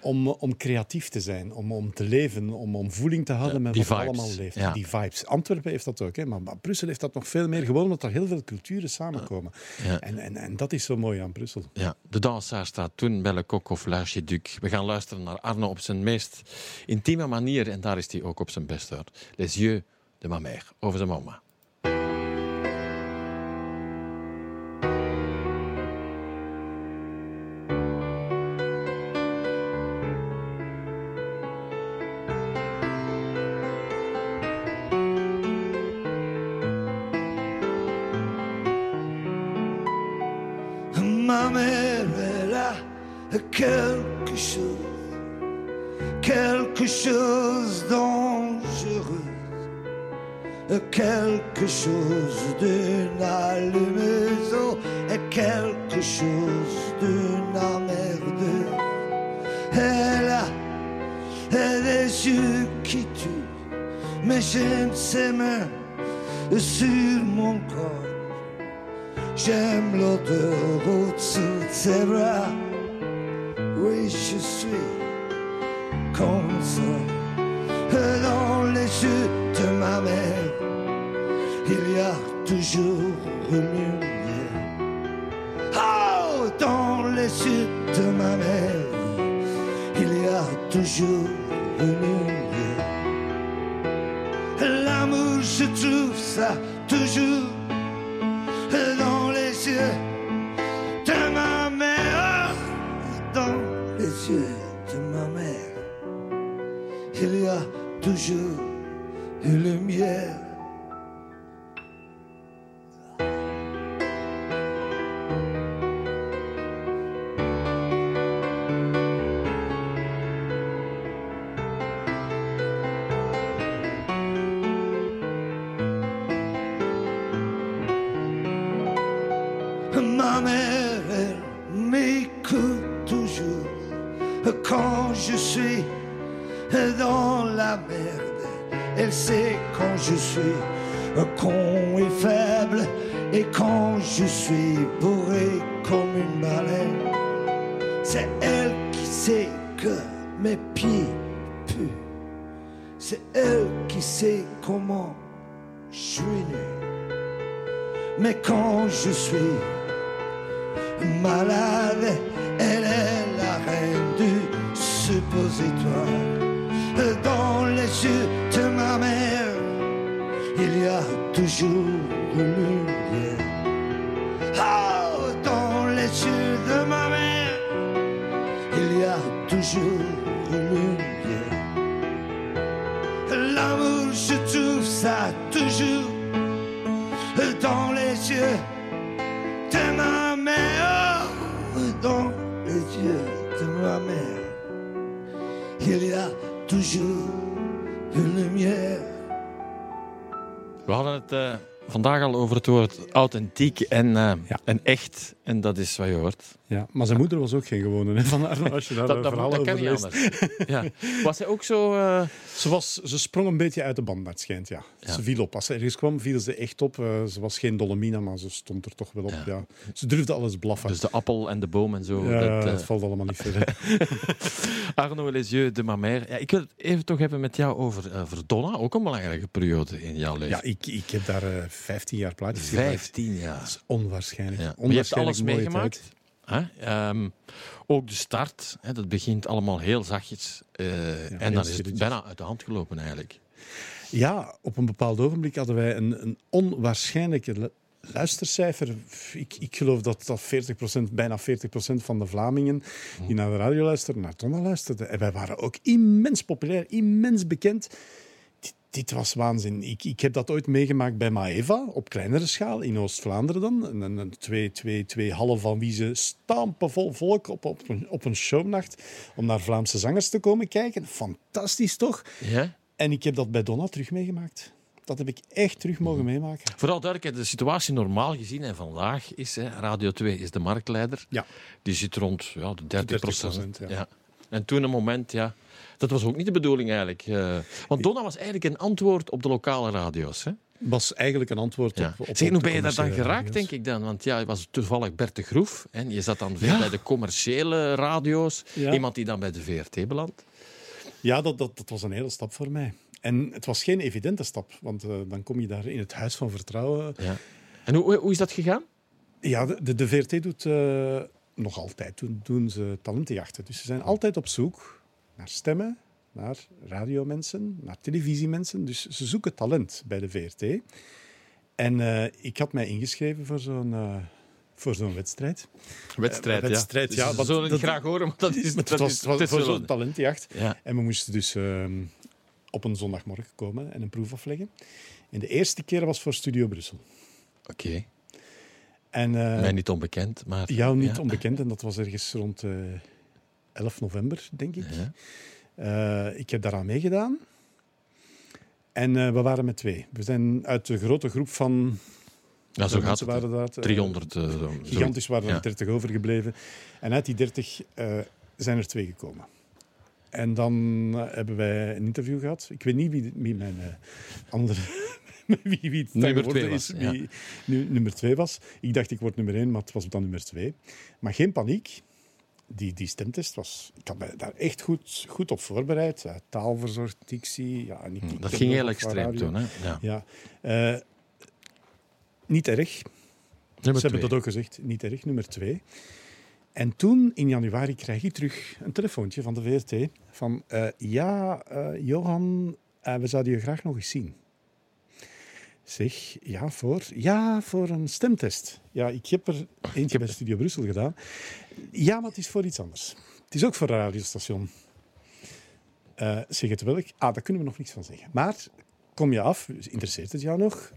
om, om creatief te zijn, om, om te leven, om, om voeling te houden Ja, met wat vibes. allemaal leeft. Ja. Die vibes. Antwerpen heeft dat ook, hè, maar, maar Brussel heeft dat nog veel meer, gewoon omdat er heel veel culturen samenkomen. Ja. En, en, en dat is zo mooi aan Brussel. Ja, de dansaar staat toen Belle Coq of L'Archiduc. We gaan luisteren naar Arno op zijn meest intieme manier. En daar is hij ook op zijn best uit. Les yeux de ma mère, over zijn mama. Ma mère, elle m'écoute toujours quand je suis dans la merde. Elle sait quand je suis con et faible et quand je suis bourré comme une baleine. C'est elle qui sait que mes pieds puent. C'est elle qui sait comment je suis né. Mais quand je suis malade, elle est la reine du suppositoire. Dans les yeux de ma mère, il y a toujours une lumière. Ah, dans les yeux de ma mère, il y a toujours toujours une lumière. We hadden het eh, vandaag al over het woord authentiek en, eh, Ja. en echt. En dat is wat je hoort. Ja, maar zijn moeder was ook geen gewone hè, van Arno, als je daar Dat, een dat, verhaal dat over kan niet leest. anders. Ja. Was hij ook zo... eh, Ze, was, ze sprong een beetje uit de band, naar het schijnt, ja. Ja. Ze viel op. Als ze ergens kwam, viel ze echt op. Eh, ze was geen Dolomina, maar ze stond er toch wel op. Ja. Ja. Ze durfde alles blaffen. dus de appel en de boom en zo. ja, dat, eh, het valt allemaal niet verder. Arno Lesieux de Mamère. Ja, ik wil het even toch hebben met jou over eh Verdonna. Ook een belangrijke periode in jouw leven. ja, ik, ik heb daar eh 15 jaar plaatjes gemaakt. 15 jaar. Dat is onwaarschijnlijk. Onwaarschijnlijk alles meegemaakt. Hè? Ehm, ook de start, hè, dat begint allemaal heel zachtjes. eh, en dan is het bijna uit de hand gelopen eigenlijk. Ja, op een bepaald ogenblik hadden wij een, een onwaarschijnlijke lu- luistercijfer. Ik, ik geloof dat, dat 40%, bijna 40% van de Vlamingen die naar de radio luisterden, naar Donna luisterden. En wij waren ook immens populair, immens bekend. Dit, dit was waanzin. Ik, ik heb dat ooit meegemaakt bij Maeva, op kleinere schaal, in Oost-Vlaanderen dan. Een, een, een twee, twee, twee hallen van wie ze stampen vol volk op, op, een, op een shownacht om naar Vlaamse zangers te komen kijken. Fantastisch toch? Ja? En ik heb dat bij Donna terug meegemaakt. Dat heb ik echt terug mogen meemaken. Vooral duidelijkheid, de situatie normaal gezien en vandaag is, hè, Radio 2 is de marktleider. Ja. Die zit rond ja, de 30 procent. 30%, Ja. ja. En toen een moment, ja, dat was ook niet de bedoeling eigenlijk. eh, want Donna was eigenlijk een antwoord op de lokale radio's. Hè? was eigenlijk een antwoord Ja. op, op zeg, hoe ben je daar dan geraakt, radio's. denk ik dan? Want ja, je was toevallig Bert de Groef. En je zat dan veel Ja. bij de commerciële radio's. Ja. Iemand die dan bij de VRT belandt. Ja, dat, dat, dat was een hele stap voor mij. En het was geen evidente stap, want eh, dan kom je daar in het huis van vertrouwen. Ja. En hoe, hoe is dat gegaan? Ja, de, de, de VRT doet eh, nog altijd doen, doen ze talentenjachten. Dus ze zijn altijd op zoek naar stemmen, naar radiomensen, naar televisiemensen. Dus ze zoeken talent bij de VRT. En eh, ik had mij ingeschreven voor zo'n eh, voor zo'n wedstrijd. Wedstrijd, Eh, wedstrijd, Dus ja, wat- dat- graag horen, maar dat is... Het dat was, voor zo'n talentjacht. Ja. En we moesten dus ehm, op een zondagmorgen komen en een proef afleggen. En de eerste keer was voor Studio Brussel. Oké, En, mij niet onbekend, maar... jou niet ja. onbekend, en dat was ergens rond 11 november, denk ik. Ja. Eh, ik heb daaraan meegedaan. En eh, we waren met twee. We zijn uit de grote groep van... Ja, zo hoeveel gaat het. waren dat? Eh, 300. eh, zo- zoiets. Gigantisch waren er Ja. 30 overgebleven. En uit die 30 eh, zijn er twee gekomen. En dan eh, hebben wij een interview gehad. Ik weet niet wie, wie mijn eh, andere... wie, wie Nummer twee is, was, ja. wie nu, nummer twee was. Ik dacht, ik word nummer één, maar het was dan nummer twee. Maar geen paniek. Die, die stemtest was... Ik had me daar echt goed, goed op voorbereid. Taalverzorgd, dictie. Ja, en ik- ik Hm, Dat ging heel extreem toen, hè? Ja. Ja. Eh, niet erg. Nummer Ze hebben dat ook gezegd, niet erg, nummer twee. En toen, in januari, krijg ik terug een telefoontje van de VRT. Van, eh, ja, eh, Johan, we zouden je graag nog eens zien. Zeg, ja, voor? Ja, voor een stemtest. Ja, ik heb er eentje bij Studio Brussel gedaan. Ja, maar het is voor iets anders. Het is ook voor een radiostation. Eh, zeg het welk? Ah, daar kunnen we nog niks van zeggen. Maar kom je af, interesseert het jou nog?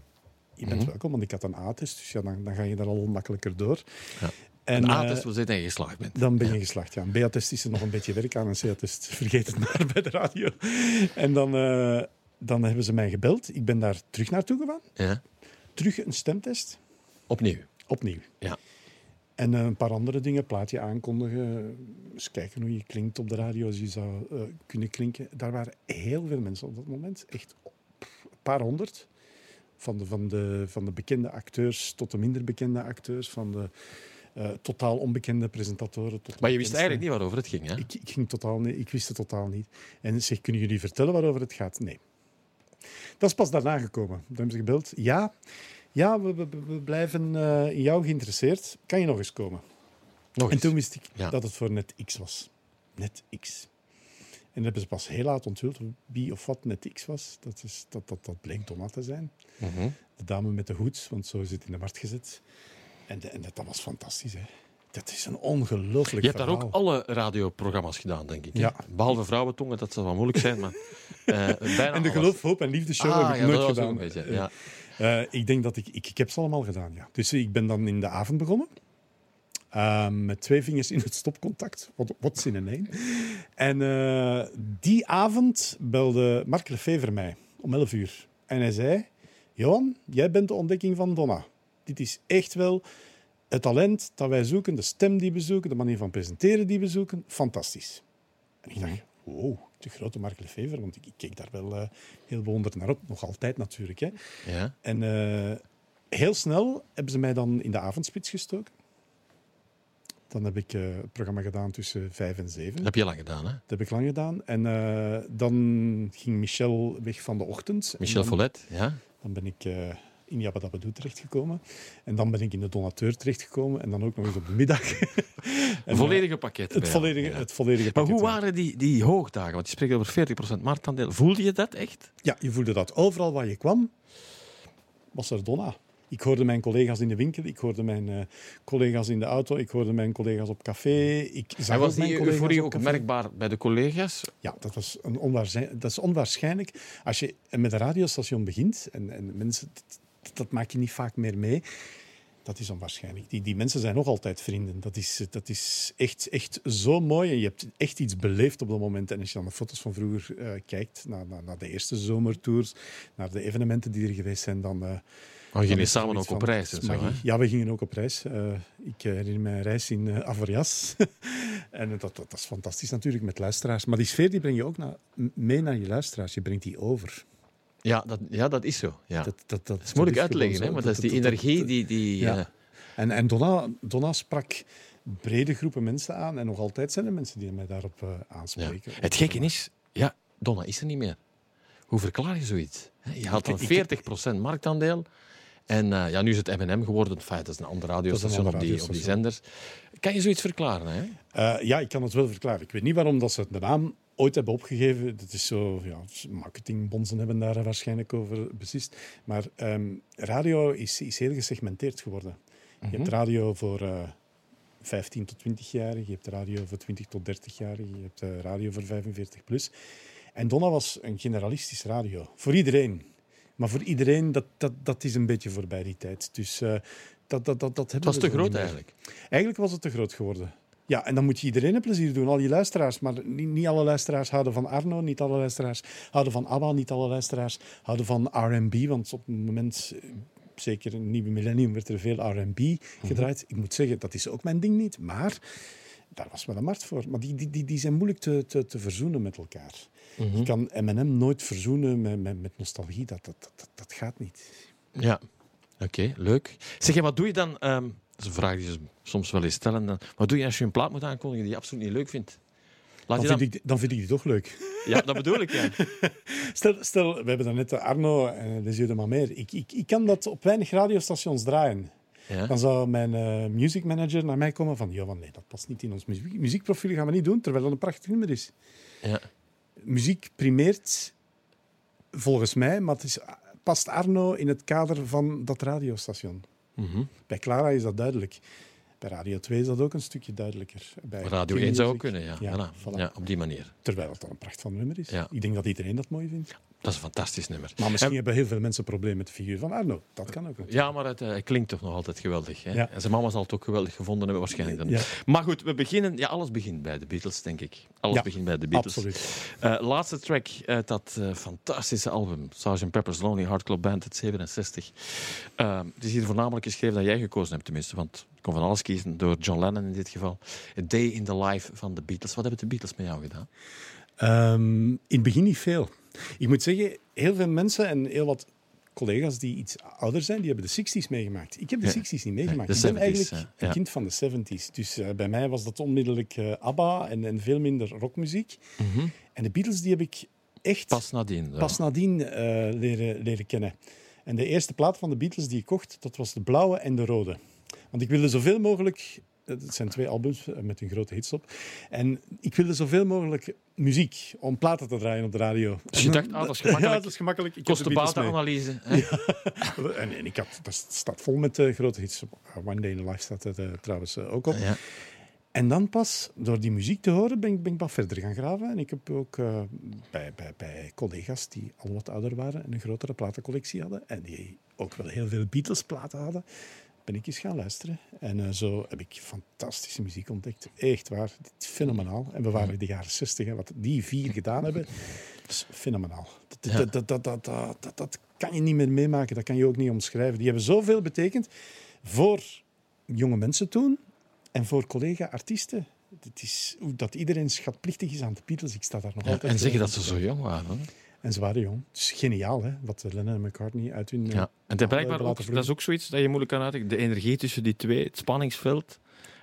Je bent Mhm. welkom, want ik had een A-test, dus ja, dan, dan ga je daar al makkelijker door. Ja. En, Een eh, A-test wil zeggen dat je geslaagd bent. dan ben je geslaagd. Ja. Een B-attest is er nog een beetje werk aan. Een C-attest, vergeet het maar bij de radio. En dan, eh, dan hebben ze mij gebeld. Ik ben daar terug naartoe gegaan. Ja. Terug een stemtest. Opnieuw. Opnieuw. Ja. En eh, een paar andere dingen. Plaatje aankondigen. Eens kijken hoe je klinkt op de radio. Als je zou eh, kunnen klinken. Daar waren heel veel mensen op dat moment. Echt een paar honderd. Van de, van, de, van de bekende acteurs tot de minder bekende acteurs. Van de eh, totaal onbekende presentatoren. Tot Maar je wist eigenlijk niet waarover het ging, hè? Ik, ik, ging totaal niet, ik wist het totaal niet. En zeg, kunnen jullie vertellen waarover het gaat? Nee. Dat is pas daarna gekomen. Dan hebben ze gebeld. Ja, ja we, we, we blijven eh, in jou geïnteresseerd. Kan je nog eens komen? Nog En eens. toen wist ik Ja. dat het voor Net X was. Net X. En dat hebben ze pas heel laat onthuld wie of wat Net X was. Dat, is, dat, dat, dat bleek Donna te zijn. Mhm. De dame met de hoed, want zo is het in de markt gezet. En, de- en dat, dat was fantastisch. Hè. Dat is een ongelooflijk Je hebt daar ook alle radioprogramma's gedaan, denk ik. Ja. Behalve Vrouwentongen, dat zal wel moeilijk zijn, maar eh, bijna En de geloof, hoop en liefde show Ah, heb ik ja, nooit gedaan. beetje, ja. Eh, ik denk dat ik, ik... Ik heb ze allemaal gedaan, ja. Dus ik ben dan in de avond begonnen. Eh, met twee vingers in het stopcontact. Wat, wat zin in één. En eh, die avond belde Mark Lefever mij om 11 uur. En hij zei... Johan, jij bent de ontdekking van Donna. Dit is echt wel het talent dat wij zoeken, de stem die we zoeken, de manier van presenteren die we zoeken, fantastisch. En ik dacht, wow, de grote Mark Lefevre, want ik, ik keek daar wel eh, heel bewonderd naar op. Nog altijd natuurlijk. Hè. Ja. En eh, heel snel hebben ze mij dan in de avondspits gestoken. Dan heb ik eh, het programma gedaan tussen vijf en zeven. Dat heb je lang gedaan, hè? Dat heb ik lang gedaan. En dan ging Michel weg van de ochtend. En Michel dan, Follet, ja. Dan ben ik in Jabba Dabba Doo terechtgekomen. En dan ben ik in de donateur terechtgekomen. En dan ook nog eens op de middag. En, Een volledige pakket. eh, het, volledige, ja. het volledige Maar pakket, hoe ja. waren die, die hoogdagen? Want je spreekt over 40% marktaandeel. Voelde je dat echt? Ja, je voelde dat. Overal waar je kwam, was er Donna. Ik hoorde mijn collega's in de winkel, ik hoorde mijn eh, collega's in de auto, ik hoorde mijn collega's op café. Ik zag En was die euforie ook merkbaar bij de collega's? Ja, dat, was een dat is onwaarschijnlijk. Als je met een radiostation begint, en, en mensen, dat, maak je niet vaak meer mee, dat is onwaarschijnlijk. Die, die mensen zijn nog altijd vrienden. Dat is, dat is echt, echt zo mooi. En je hebt echt iets beleefd op dat moment. En als je dan de foto's van vroeger eh, kijkt, naar, naar, naar de eerste zomertours, naar de evenementen die er geweest zijn, dan... eh, Oh, jullie samen ook op reis zo, hè? Ja, we gingen ook op reis. Eh, ik herinner me een reis in eh Avoriaz. en dat, dat, dat is fantastisch natuurlijk met luisteraars. Maar die sfeer die breng je ook mee naar je luisteraars. Je brengt die over. Ja, dat, ja, dat is zo. Ja. Dat, dat, dat, is moeilijk uit te gewoon leggen, hè? maar dat is die energie die... die Ja. En, en Donna, Donna sprak brede groepen mensen aan. En nog altijd zijn er mensen die mij daarop eh, ja. aanspreken. Het gekke is, ja, Donna is er niet meer. Hoe verklaar je zoiets? Je had dan Ik- 40% marktaandeel. En eh, ja, nu is het M&M geworden. Dat is een ander radiostation op, die, op die zenders. Kan je zoiets verklaren? Hè? Eh, ja, ik kan het wel verklaren. Ik weet niet waarom dat ze de naam ooit hebben opgegeven. Dat is zo, ja, marketingbonzen hebben daar waarschijnlijk over beslist. Maar ehm, radio is, is heel gesegmenteerd geworden. Je hebt radio voor eh 15 tot 20-jarigen, je hebt radio voor 20 tot 30-jarigen, je hebt eh, radio voor 45 plus. En Donna was een generalistisch radio. Voor iedereen. Maar voor iedereen, dat, dat, dat is een beetje voorbij die tijd. Dus eh, dat, dat, dat, dat Het hebben was we te groot eigenlijk. Eigenlijk was het te groot geworden. Ja, en dan moet je iedereen een plezier doen, al je luisteraars. Maar niet, niet alle luisteraars houden van Arno, niet alle luisteraars houden van ABBA, niet alle luisteraars houden van R&B. Want op het moment, zeker in het nieuwe millennium, werd er veel R&B gedraaid. Ik moet zeggen, dat is ook mijn ding niet. Maar daar was wel een markt voor. Maar die, die, die, die zijn moeilijk te, te, te verzoenen met elkaar. Je kan M&M nooit verzoenen met, met, met nostalgie. Dat, dat, dat, dat gaat niet. Ja, oké, leuk. Zeg, wat doe je dan... ehm, dat is een vraag die ze soms wel eens stellen. Wat doe je als je een plaat moet aankondigen die je absoluut niet leuk vindt? Laat Dan dan... vind, ik, dan vind ik die toch leuk. Ja, dat bedoel ik, ja. Stel, stel, we hebben daarnet Arno en de Jeu de Mamer. Ik, ik, ik kan dat op weinig radiostations draaien. ja. Dan zou mijn eh music manager naar mij komen van... Ja, van nee, dat past niet in ons muziek, muziekprofiel, gaan we niet doen, terwijl dat een prachtig nummer is. ja. Muziek primeert volgens mij, maar het is, past Arno in het kader van dat radiostation. Mhm. Bij Clara is dat duidelijk. Bij Radio 2 is dat ook een stukje duidelijker. Bij Radio King 1 zou ook kunnen, ja. Ja, Voilà. voilà. ja. Op die manier. Terwijl het dan een pracht van nummer is. Ja. Ik denk dat iedereen dat mooi vindt. Dat is een fantastisch nummer. Maar misschien En- hebben heel veel mensen problemen met de figuur van Arno. Dat kan ook. natuurlijk. Ja, maar het eh, klinkt toch nog altijd geweldig. Hè? Ja. En zijn mama zal het ook geweldig gevonden hebben, waarschijnlijk. Dan. Ja. Maar goed, we beginnen... Ja, alles begint bij de Beatles, denk ik. Alles Ja, begint bij de Beatles. Absoluut. Eh, laatste track uit dat eh, fantastische album, Sgt. Pepper's Lonely Heart Club Band uit 67. Eh, het is hier voornamelijk geschreven dat jij gekozen hebt, tenminste. Want ik kon van alles kiezen, door John Lennon in dit geval. A Day in the Life van de Beatles. Wat hebben de Beatles met jou gedaan? Ehm, in het begin niet veel. Ik moet zeggen, heel veel mensen en heel wat collega's die iets ouder zijn, die hebben de 60s meegemaakt. Ik heb de Ja. 60s niet meegemaakt. ik ben 70s, eigenlijk een kind van de 70s. Dus eh, bij mij was dat onmiddellijk eh, ABBA en, en veel minder rockmuziek. En de Beatles die heb ik echt Pas nadien. ja. pas nadien eh, leren, leren kennen. En de eerste plaat van de Beatles die ik kocht, dat was de blauwe en de rode. Want ik wilde zoveel mogelijk... Het zijn twee albums eh, met een grote hits op. En ik wilde zoveel mogelijk muziek om platen te draaien op de radio. Dus je dacht, ah, dat is gemakkelijk. Ja, dat is gemakkelijk. Ik. Kosten-batenanalyse. hè? En, en ik had, dat staat vol met eh, grote hits. Uh, One Day in the Life staat er eh, trouwens eh, ook op. Ja. En dan pas, door die muziek te horen, ben ik, ben ik wat verder gaan graven. En ik heb ook eh, bij, bij, bij collega's die al wat ouder waren en een grotere platencollectie hadden, en die ook wel heel veel Beatles-platen hadden, ben ik eens gaan luisteren. En eh, zo heb ik fantastische muziek ontdekt. Echt waar, fenomenaal. En we waren in de jaren 60, hè, wat die vier gedaan hebben, is fenomenaal. Dat, Ja. dat, dat, dat, dat, dat, dat, dat kan je niet meer meemaken, dat kan je ook niet omschrijven. Die hebben zoveel betekend voor jonge mensen toen en voor collega-artiesten. Het is hoe dat iedereen schatplichtig is aan de Beatles. Ik sta daar nog Ja, altijd en zeggen dat ze zo jong waren. hè? En ze waren jong. Het is geniaal, hè, wat Lennon en McCartney uit hun... eh, Ja. En hebben blijkbaar ook, dat is ook zoiets dat je moeilijk kan uitleggen. De energie tussen die twee, het spanningsveld,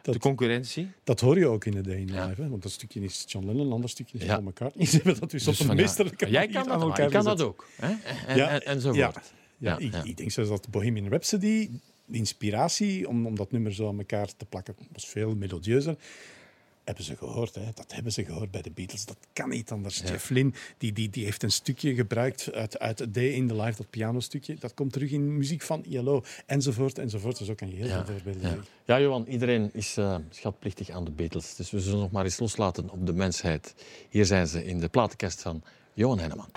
de Dat- concurrentie. Dat hoor je ook in de Day in Ja. Live. Hè? Want dat stukje is John Lennon, een ander stukje is Ja. Paul McCartney. Ze hebben dat dus, op Dus een van, ja, meesterlijke Jij manier kan dat, maar ik kan dat ook. Hè? En, Ja. en, enzovoort. Ja. Ik, ik denk zelfs dat Bohemian Rhapsody, de inspiratie om, om dat nummer zo aan elkaar te plakken, was veel melodieuzer. Hebben ze gehoord, hè? dat hebben ze gehoord bij de Beatles. Dat kan niet anders. Jeff Lynne die, die, die heeft een stukje gebruikt uit, uit Day in the Life, dat pianostukje. Dat komt terug in muziek van ILO, enzovoort, enzovoort. Dus ook kan je heel veel voorbeelden ja. ja, Johan, iedereen is eh, schatplichtig aan de Beatles. Dus we zullen nog maar eens loslaten op de mensheid. Hier zijn ze in de platenkast van Johan Henneman.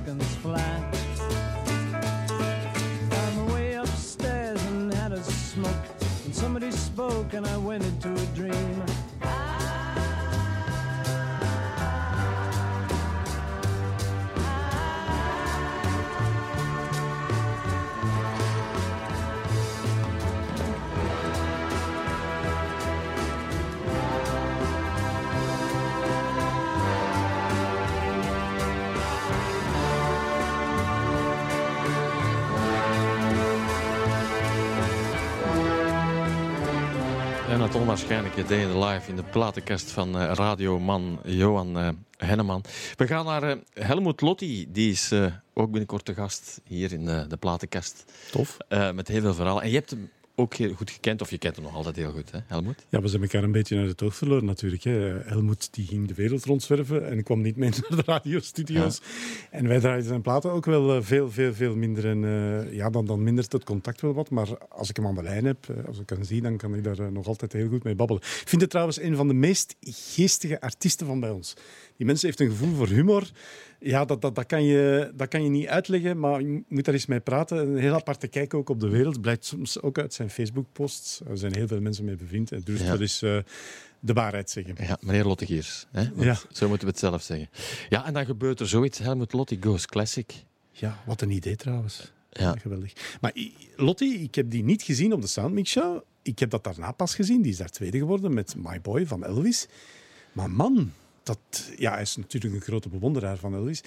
Seconds flat. Found my way upstairs and had a smoke. And somebody spoke and I went into a dream. Het in the Life in de platenkast van eh, radioman Johan eh, Henneman. We gaan naar eh, Helmoet Lotti. Die is ook binnenkort te gast hier in de platenkast. Tof. Met heel veel verhaal. En je hebt hem ook goed gekend, of je kent hem nog altijd heel goed, hè, Helmoet? Ja, we zijn elkaar een beetje uit het oog verloren natuurlijk. Hè. Helmoet die ging de wereld rondzwerven en kwam niet mee naar de radiostudio's. En wij draaiden zijn platen ook wel eh, veel, veel, veel minder. En eh, ja, dan, dan mindert het contact wel wat. Maar als ik hem aan de lijn heb, eh, als ik hem zie, dan kan ik daar nog altijd heel goed mee babbelen. Ik vind het trouwens een van de meest geestige artiesten van bij ons. Die mensen heeft een gevoel voor humor. Ja, dat, dat, dat, kan je, dat kan je niet uitleggen, maar je moet daar eens mee praten. Een heel aparte kijk ook op de wereld. Blijkt soms ook uit zijn Facebook-posts. Er zijn heel veel mensen mee bevriend. En dus Ja. dat is de waarheid zeggen. Ja, meneer Lottegiers. Hè? Ja. Zo moeten we het zelf zeggen. Ja, en dan gebeurt er zoiets. Helmut Lotti Goes Classic. Ja, wat een idee trouwens. Ja. Geweldig. Maar i- Lottie, ik heb die niet gezien op de Soundmix Show. Ik heb dat daarna pas gezien. Die is daar tweede geworden met My Boy van Elvis. Maar man, dat, ja, hij is natuurlijk een grote bewonderaar van Elvis.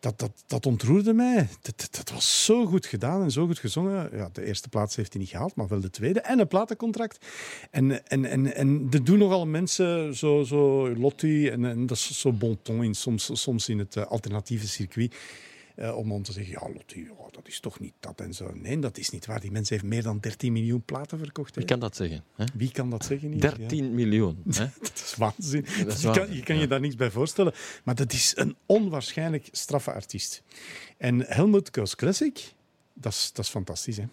Dat, dat, dat ontroerde mij. Dat, dat, was zo goed gedaan en zo goed gezongen. Ja, de eerste plaats heeft hij niet gehaald, maar wel de tweede. En een platencontract. En, en, en, en er doen nogal mensen zo, zo Lottie. En, en dat is zo bon ton in, soms, soms in het eh, alternatieve circuit. Eh, om dan te zeggen, ja, Lottie, dat is toch niet dat en zo. Nee, dat is niet waar. Die mens heeft meer dan 13 miljoen platen verkocht. hè. Wie kan dat zeggen? Hè? Wie kan dat zeggen? hier? 13 miljoen. Hè? Dat is waanzin. Dat is je kan, je, kan je daar niks bij voorstellen. Maar dat is een onwaarschijnlijk straffe artiest. En Helmut Goes Classic, dat is, dat is fantastisch. Hè?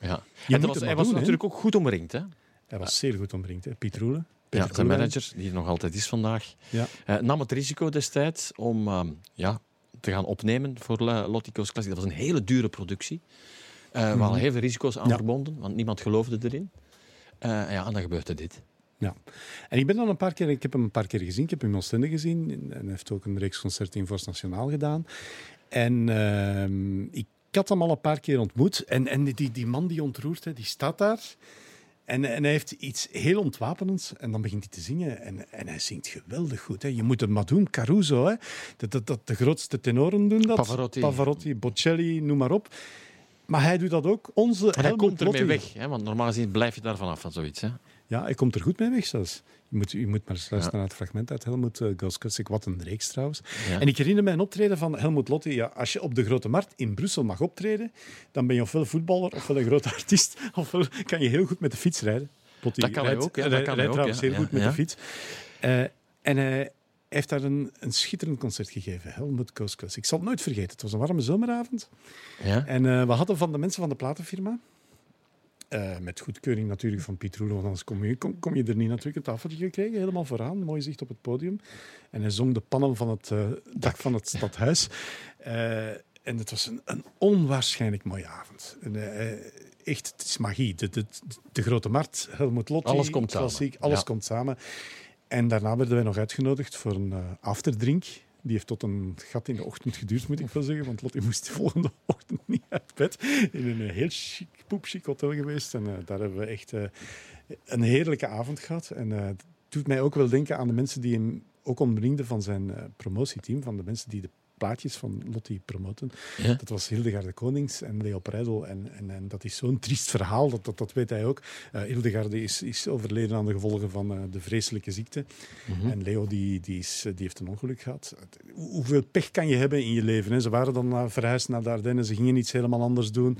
Ja. Je En was, hij was doen, natuurlijk ook goed omringd. Hè? Hij was zeer goed omringd. Hè? Piet Roelen. Ja, zijn manager, die er nog altijd is vandaag, Ja. eh, nam het risico destijds om ehm, ja, te gaan opnemen voor uh, Lotti Goes Classic. Dat was een hele dure productie. Eh Er waren heel veel risico's aan. Ja. verbonden, want niemand geloofde erin. Eh, ja, en dan gebeurde dit. Ja. En ik ben dan een paar keer, ik heb hem een paar keer gezien. Ik heb hem in Oostende gezien. En hij heeft ook een reeks concerten in Forst Nationaal gedaan. En ehm, ik had hem al een paar keer ontmoet. En, en die, die man die ontroert, hè, die staat daar. En, en hij heeft iets heel ontwapenends. En dan begint hij te zingen. En, en hij zingt geweldig goed. Hè. Je moet het maar doen. Caruso, hè. Dat, dat, dat, de grootste tenoren doen dat. Pavarotti. Pavarotti, Bocelli, noem maar op. Maar hij doet dat ook. Onze En hij Helmut komt ermee Lotti. weg, hè, want normaal gezien blijf je daar vanaf van zoiets. Hè? Ja, hij komt er goed mee weg zelfs. Je moet, je moet maar eens luisteren naar het fragment uit Helmut uh, Goes Classic. Wat een reeks trouwens. Ja. En ik herinner mij een optreden van Helmut Lotti. Ja, als je op de Grote Markt in Brussel mag optreden, dan ben je ofwel voetballer ofwel een grote artiest. Ofwel kan je heel goed met de fiets rijden. Dat kan hij rijdt- ook, ja, dat rijdt kan hij ook, trouwens ja. heel goed met ja. de fiets. Eh, en hij heeft daar een, een schitterend concert gegeven. Helmut Goes Classic. Ik zal het nooit vergeten. Het was een warme zomeravond. Ja? En eh, we hadden van de mensen van de platenfirma, eh, met goedkeuring natuurlijk van Piet want anders kom je, kom, kom je er niet natuurlijk, een tafeltje gekregen, helemaal vooraan, mooi zicht op het podium. En hij zong de pannen van het eh, dak van het stadhuis. Eh, en het was een, een onwaarschijnlijk mooie avond. En, echt, het is magie. De, de, de Grote Markt, Helmut Lotti, Alles komt samen. klassiek, alles Ja. komt samen. En daarna werden wij nog uitgenodigd voor een afterdrink. Die heeft tot een gat in de ochtend geduurd, moet ik wel zeggen. Want Lottie moest de volgende ochtend niet uit bed. In een heel chic, poepchic hotel geweest. En eh, daar hebben we echt eh, een heerlijke avond gehad. En eh, het doet mij ook wel denken aan de mensen die hem ook omringden van zijn promotieteam. Van de mensen die de plaatjes van Lottie promoten. Ja. Dat was Hildegard de Konings en Leo Preidel. En, en, en dat is zo'n triest verhaal, dat, dat, dat weet hij ook. Eh Hildegard is, is overleden aan de gevolgen van de vreselijke ziekte. En Leo die, die, is, die heeft een ongeluk gehad. Hoe- Hoeveel pech kan je hebben in je leven? Hè? Ze waren dan naar, verhuisd naar de Ardennen, ze gingen iets helemaal anders doen.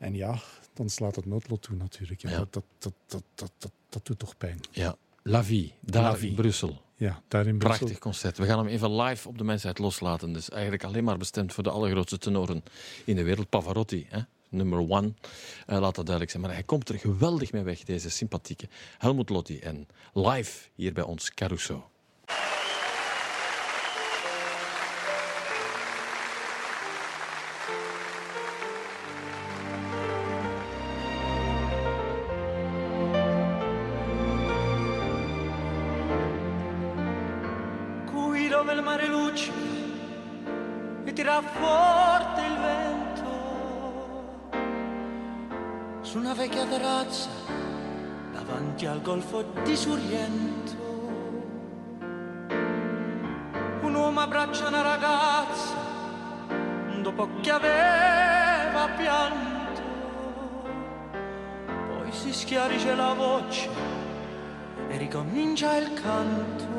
En ja, dan slaat het noodlot toe natuurlijk. Ja, Ja. Dat, dat, dat, dat, dat, doet toch pijn. ja. La Vie, daar La in. Brussel. Ja, daar in Brussel. Prachtig concert. We gaan hem even live op de mensheid loslaten. Dus eigenlijk alleen maar bestemd voor de allergrootste tenoren in de wereld. Pavarotti, hè? number one. Eh, laat dat duidelijk zijn. Maar hij komt er geweldig mee weg, deze sympathieke Helmut Lotti. En live hier bij ons Caruso. Su una vecchia terrazza davanti al golfo di Sorrento. Un uomo abbraccia una ragazza dopo che aveva pianto. Poi si schiarisce la voce e ricomincia il canto.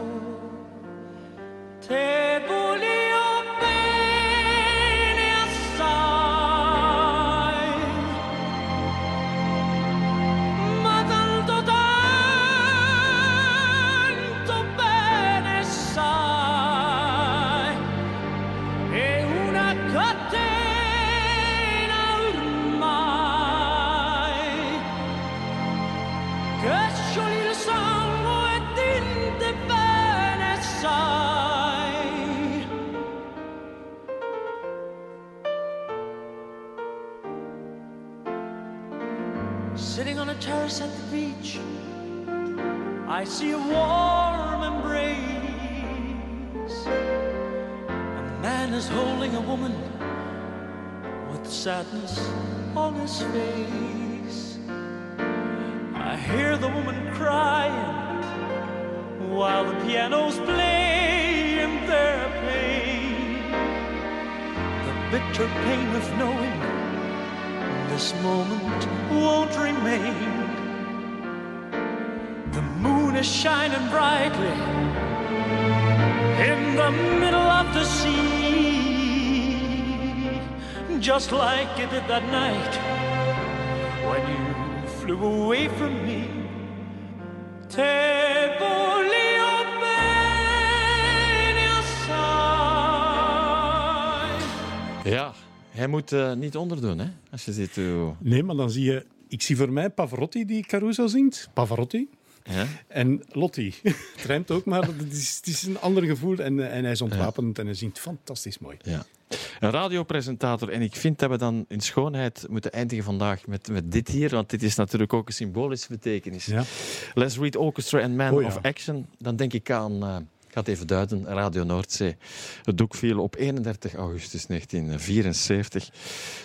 Te I see a warm embrace. A man is holding a woman with sadness on his face. I hear the woman crying while the pianos play in their pain. The bitter pain of knowing this moment won't remain. Is shining brightly in the middle of the sea, just like it did that night when you flew away from me. Ja, hij moet eh, niet onderdoen, hè? Als je ziet hoe... Nee, maar dan zie je... Ik zie voor mij Pavarotti die Caruso zingt. Pavarotti. Ja? En Lotti. Het rijmt ook, maar het is, het is een ander gevoel. En, en hij is ontwapend en hij zingt fantastisch mooi. Ja. Een radiopresentator. En ik vind dat we dan in schoonheid moeten eindigen vandaag met, met dit hier. Want dit is natuurlijk ook een symbolische betekenis. Ja. Let's Read Orchestra and Man Oh ja. of Action. Dan denk ik aan, eh, ik ga het even duiden, Radio Noordzee. Het doek viel op 31 augustus 1974.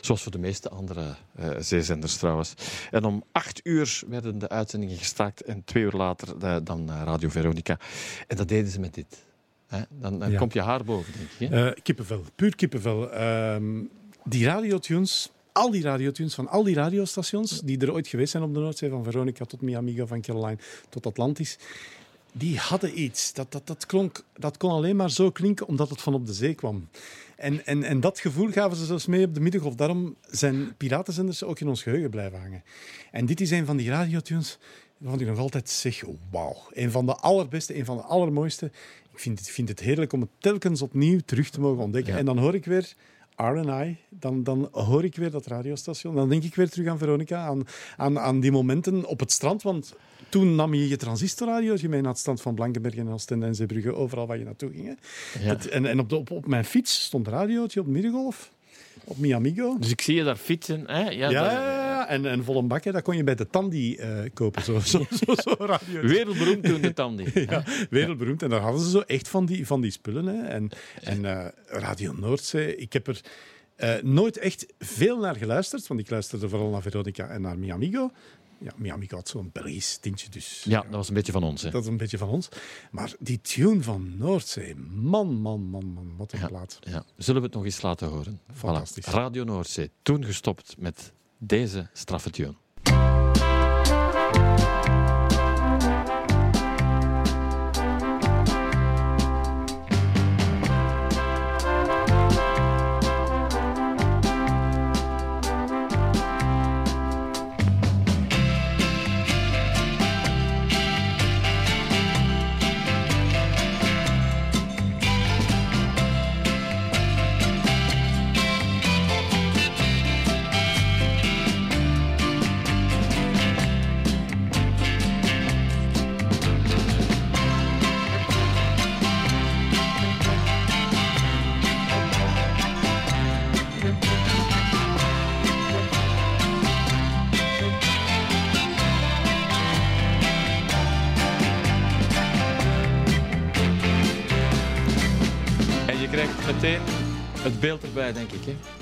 Zoals voor de meeste andere eh, zeezenders trouwens. En om acht uur werden de uitzendingen gestaakt. En twee uur later eh, dan eh, Radio Veronica. En dat deden ze met dit. Hè? Dan, dan Ja. komt je haar boven, denk ik. Hè? Kippenvel, puur kippenvel. Ehm, die radiotunes, al die radiotunes van al die radiostations die er ooit geweest zijn op de Noordzee, van Veronica tot Miami, van Caroline tot Atlantis, die hadden iets. Dat, dat, dat, klonk, dat kon alleen maar zo klinken omdat het van op de zee kwam. En, en, en dat gevoel gaven ze zelfs mee op de middengolf. Daarom zijn piratenzenders ook in ons geheugen blijven hangen. En dit is een van die radiotunes waarvan ik nog altijd zeg, oh, wauw. Een van de allerbeste, een van de allermooiste. Ik vind het, vind het heerlijk om het telkens opnieuw terug te mogen ontdekken. Ja. En dan hoor ik weer R&I, dan, dan hoor ik weer dat radiostation. Dan denk ik weer terug aan Veronica, aan, aan, aan die momenten op het strand. Want toen nam je je transistorradiootje mee naar het strand van Blankenberg en Oostende en Zeebrugge, overal waar je naartoe ging. hè. Ja. Het- en en op, de, op, op mijn fiets stond een radiootje op Middengolf, op Miamigo. Dus ik zie je daar fietsen. Hè? Ja, Ja, en, en vol een bak, hè. dat kon je bij de Tandy eh, kopen, zo, zo, zo, zo radio. Wereldberoemd toen de Tandy. Ja, wereldberoemd. En daar hadden ze zo echt van die, van die spullen. Hè. En, en eh, Radio Noordzee, ik heb er eh, nooit echt veel naar geluisterd, want ik luisterde vooral naar Veronica en naar Miamigo. Ja, Miamigo had zo'n Belgisch tintje, dus Ja, dat was een beetje van ons. Hè. dat is een beetje van ons. Maar die tune van Noordzee, man, man, man, man, wat een Ja. plaat. Ja. Zullen we het nog eens laten horen? Fantastisch. Voilà. Radio Noordzee, toen gestopt met deze straffe tune.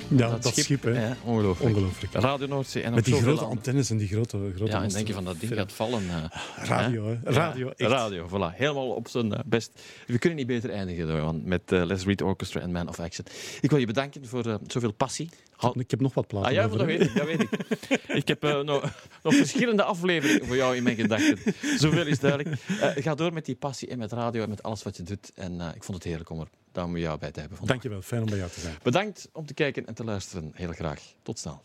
Ja, dat, schip, hè. Ja, ongelooflijk. Ongelooflijk. Radio Noordzee en Met die grote antennes en die grote, grote Ja, en denk je van dat ding gaat vallen. eh, Radio, hè. Radio, echt. Radio, voilà. Helemaal op zijn eh, best. We kunnen niet beter eindigen want met eh Les Reed Orchestra en Man of Action. Ik wil je bedanken voor eh, zoveel passie. Ik heb nog wat platen Ah ja, over, dat weet ik. Dat weet ik. ik heb nog, nog verschillende afleveringen voor jou in mijn gedachten. Zoveel is duidelijk. Ga door met die passie en met radio en met alles wat je doet. En ik vond het heerlijk om er daar met jou bij te hebben. vandaag. Dankjewel, fijn om bij jou te zijn. Bedankt om te kijken en te luisteren. Heel graag. Tot snel.